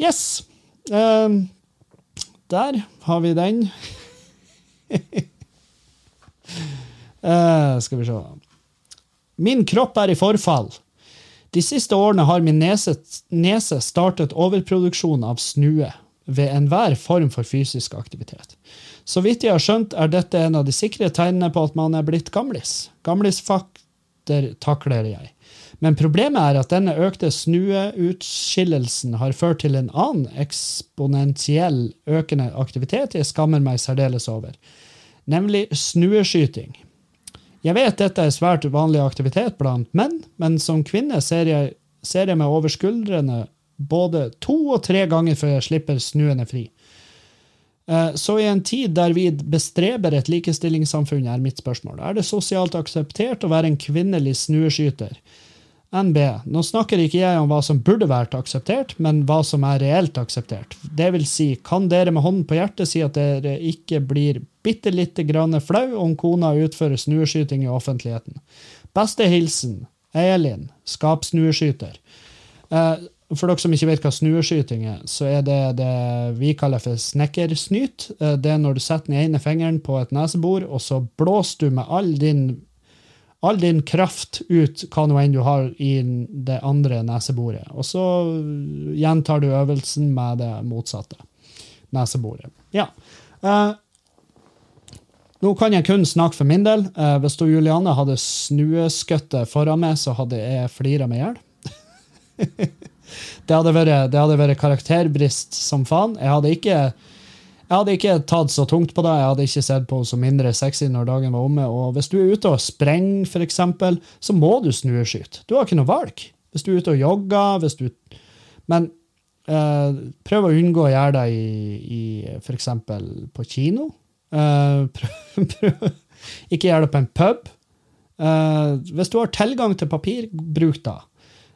Yes. Um, der har vi den. Uh, skal vi se Min kropp er i forfall. De siste årene har min nese, nese startet overproduksjon av snue ved enhver form for fysisk aktivitet. Så vidt jeg har skjønt, er dette en av de sikre tegnene på at man er blitt gamlis. Gamlisfakter takler jeg. Men problemet er at denne økte snueutskillelsen har ført til en annen eksponentiell økende aktivitet jeg skammer meg særdeles over nemlig snueskyting. Jeg vet dette er svært uvanlig aktivitet blant menn, men som kvinne ser jeg, ser jeg meg over skuldrene både to og tre ganger før jeg slipper snuene fri. Eh, så i en tid der vi bestreber et likestillingssamfunn, er mitt spørsmål, er det sosialt akseptert å være en kvinnelig snueskyter? NB. Nå snakker ikke jeg om hva som burde vært akseptert, men hva som er reelt akseptert. Det vil si, kan dere med hånden på hjertet si at dere ikke blir bitte lite grann flau om kona utfører snueskyting i offentligheten? Beste hilsen Elin, skapsnueskyter. Eh, for dere som ikke vet hva snueskyting er, så er det det vi kaller for snekkersnyt. Eh, det er når du setter den ene fingeren på et nesebor, og så blåser du med all din all din kraft ut hva nå enn du har i det andre neseboret. Og så gjentar du øvelsen med det motsatte neseboret. Ja. Eh, nå kan jeg kun snakke for min del. Eh, hvis du, Juliane hadde snueskøttet foran meg, så hadde jeg flira meg i hjel. det, det hadde vært karakterbrist som faen. Jeg hadde ikke jeg hadde ikke tatt så tungt på det. Jeg hadde ikke sett på som mindre sexy når dagen var omme. Og hvis du er ute og sprenger, f.eks., så må du snueskyte. Du har ikke noe valg. Hvis du er ute og jogger hvis du... Men eh, prøv å unngå å gjøre det i, i f.eks. på kino. Eh, prøv, prøv. Ikke gjør det på en pub. Eh, hvis du har tilgang til papir, bruk det.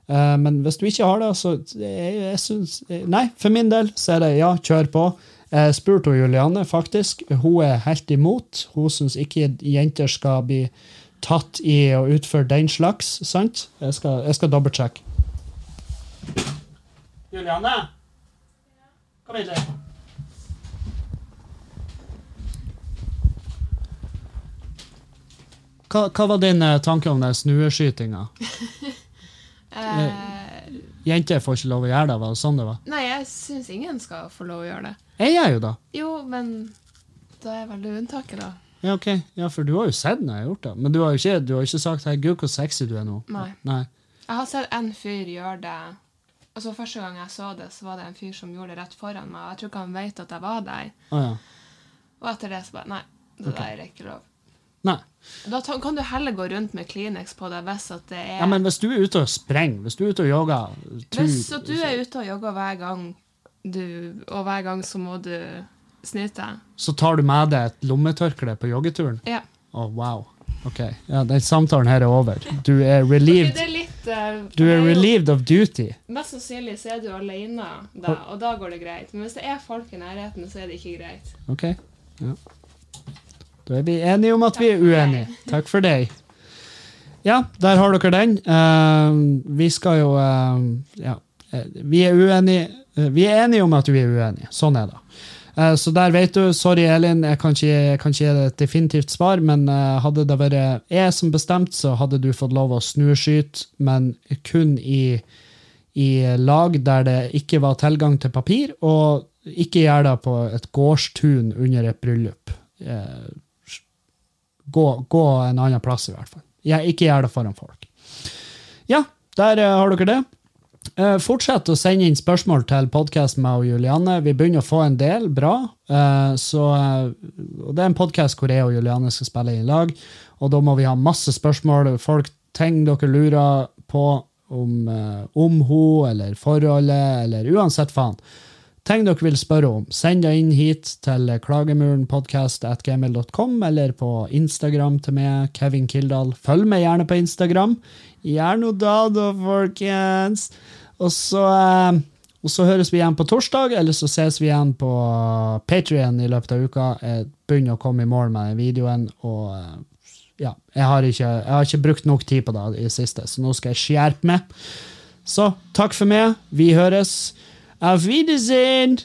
Uh, men hvis du ikke har det, så jeg, jeg synes, Nei, for min del så er det ja, kjør på. Jeg spurte Julianne, faktisk. Hun er helt imot. Hun syns ikke jenter skal bli tatt i å utføre den slags, sant? Jeg skal, jeg skal dobbeltsjekke. Juliane? Kom hit litt. Hva, hva var din eh, tanke om den snueskytinga? Eh, Jenter får ikke lov å gjøre det? Var det sånn det var? nei, jeg syns ingen skal få lov å gjøre det. Jeg gjør jo det. Jo, men da er vel du unntaket, da. Ja, ok. Ja, for du har jo sett når jeg har gjort det. Men du har jo ikke, du har ikke sagt 'herregud, hvor sexy du er nå'. Nei. Nei. Jeg har sett en fyr gjøre det Altså Første gang jeg så det, så var det en fyr som gjorde det rett foran meg. og Jeg tror ikke han vet at jeg var der. Å ja. Og etter det så bare Nei, det der er ikke lov. Nei. Da kan du heller gå rundt med Kleenex på deg hvis at det er Ja, men hvis du er ute og sprenger, hvis du er ute og jogger tur- Hvis du er ute og jogger hver gang, du, og hver gang så må du snyte Så tar du med deg et lommetørkle på joggeturen? Ja. Å, wow. Ok, ja, den samtalen her er over. Du er relieved, Okay, er litt uh, du er jo- relieved of duty. Mest sannsynlig så er du alene da, og da går det greit. Men hvis det er folk i nærheten, så er det ikke greit. Ok, ja. Da er vi enige om at vi er uenige. Takk for deg. Ja, der har dere den. Uh, vi skal jo uh, Ja, eh, vi er uenige. vi er enige om at vi er uenige. Sånn er det. Uh, så der vet du. Sorry, Elin, jeg kan ikke, jeg kan ikke gi deg et definitivt svar, men hadde det vært jeg som bestemte, så hadde du fått lov å snuskyte, men kun i, i lag der det ikke var tilgang til papir, og ikke gjør det på et gårdstun under et bryllup. Gå, gå en annen plass, i hvert fall. Jeg, ikke gjør det foran folk. Ja, der uh, har dere det. Uh, fortsett å sende inn spørsmål til podkasten med og Juliane. Vi begynner å få en del bra. Uh, så, uh, det er en podkast hvor jeg og Juliane skal spille i lag. Og da må vi ha masse spørsmål. Folk, ting dere lurer på om, om hun eller forholdet, eller uansett faen. Ting dere vil spørre om, send det inn hit til klagemurenpodkast.gmil.com eller på Instagram til meg, Kevin Kildahl. Følg meg gjerne på Instagram. Gjør nå da, da, folkens! Og så, eh, og så høres vi igjen på torsdag, eller så ses vi igjen på Patrion i løpet av uka. Jeg begynner å komme i mål med videoen, og eh, ja, jeg har, ikke, jeg har ikke brukt nok tid på det i det siste, så nå skal jeg skjerpe meg. Så takk for meg. Vi høres. Auf Wiedersehen!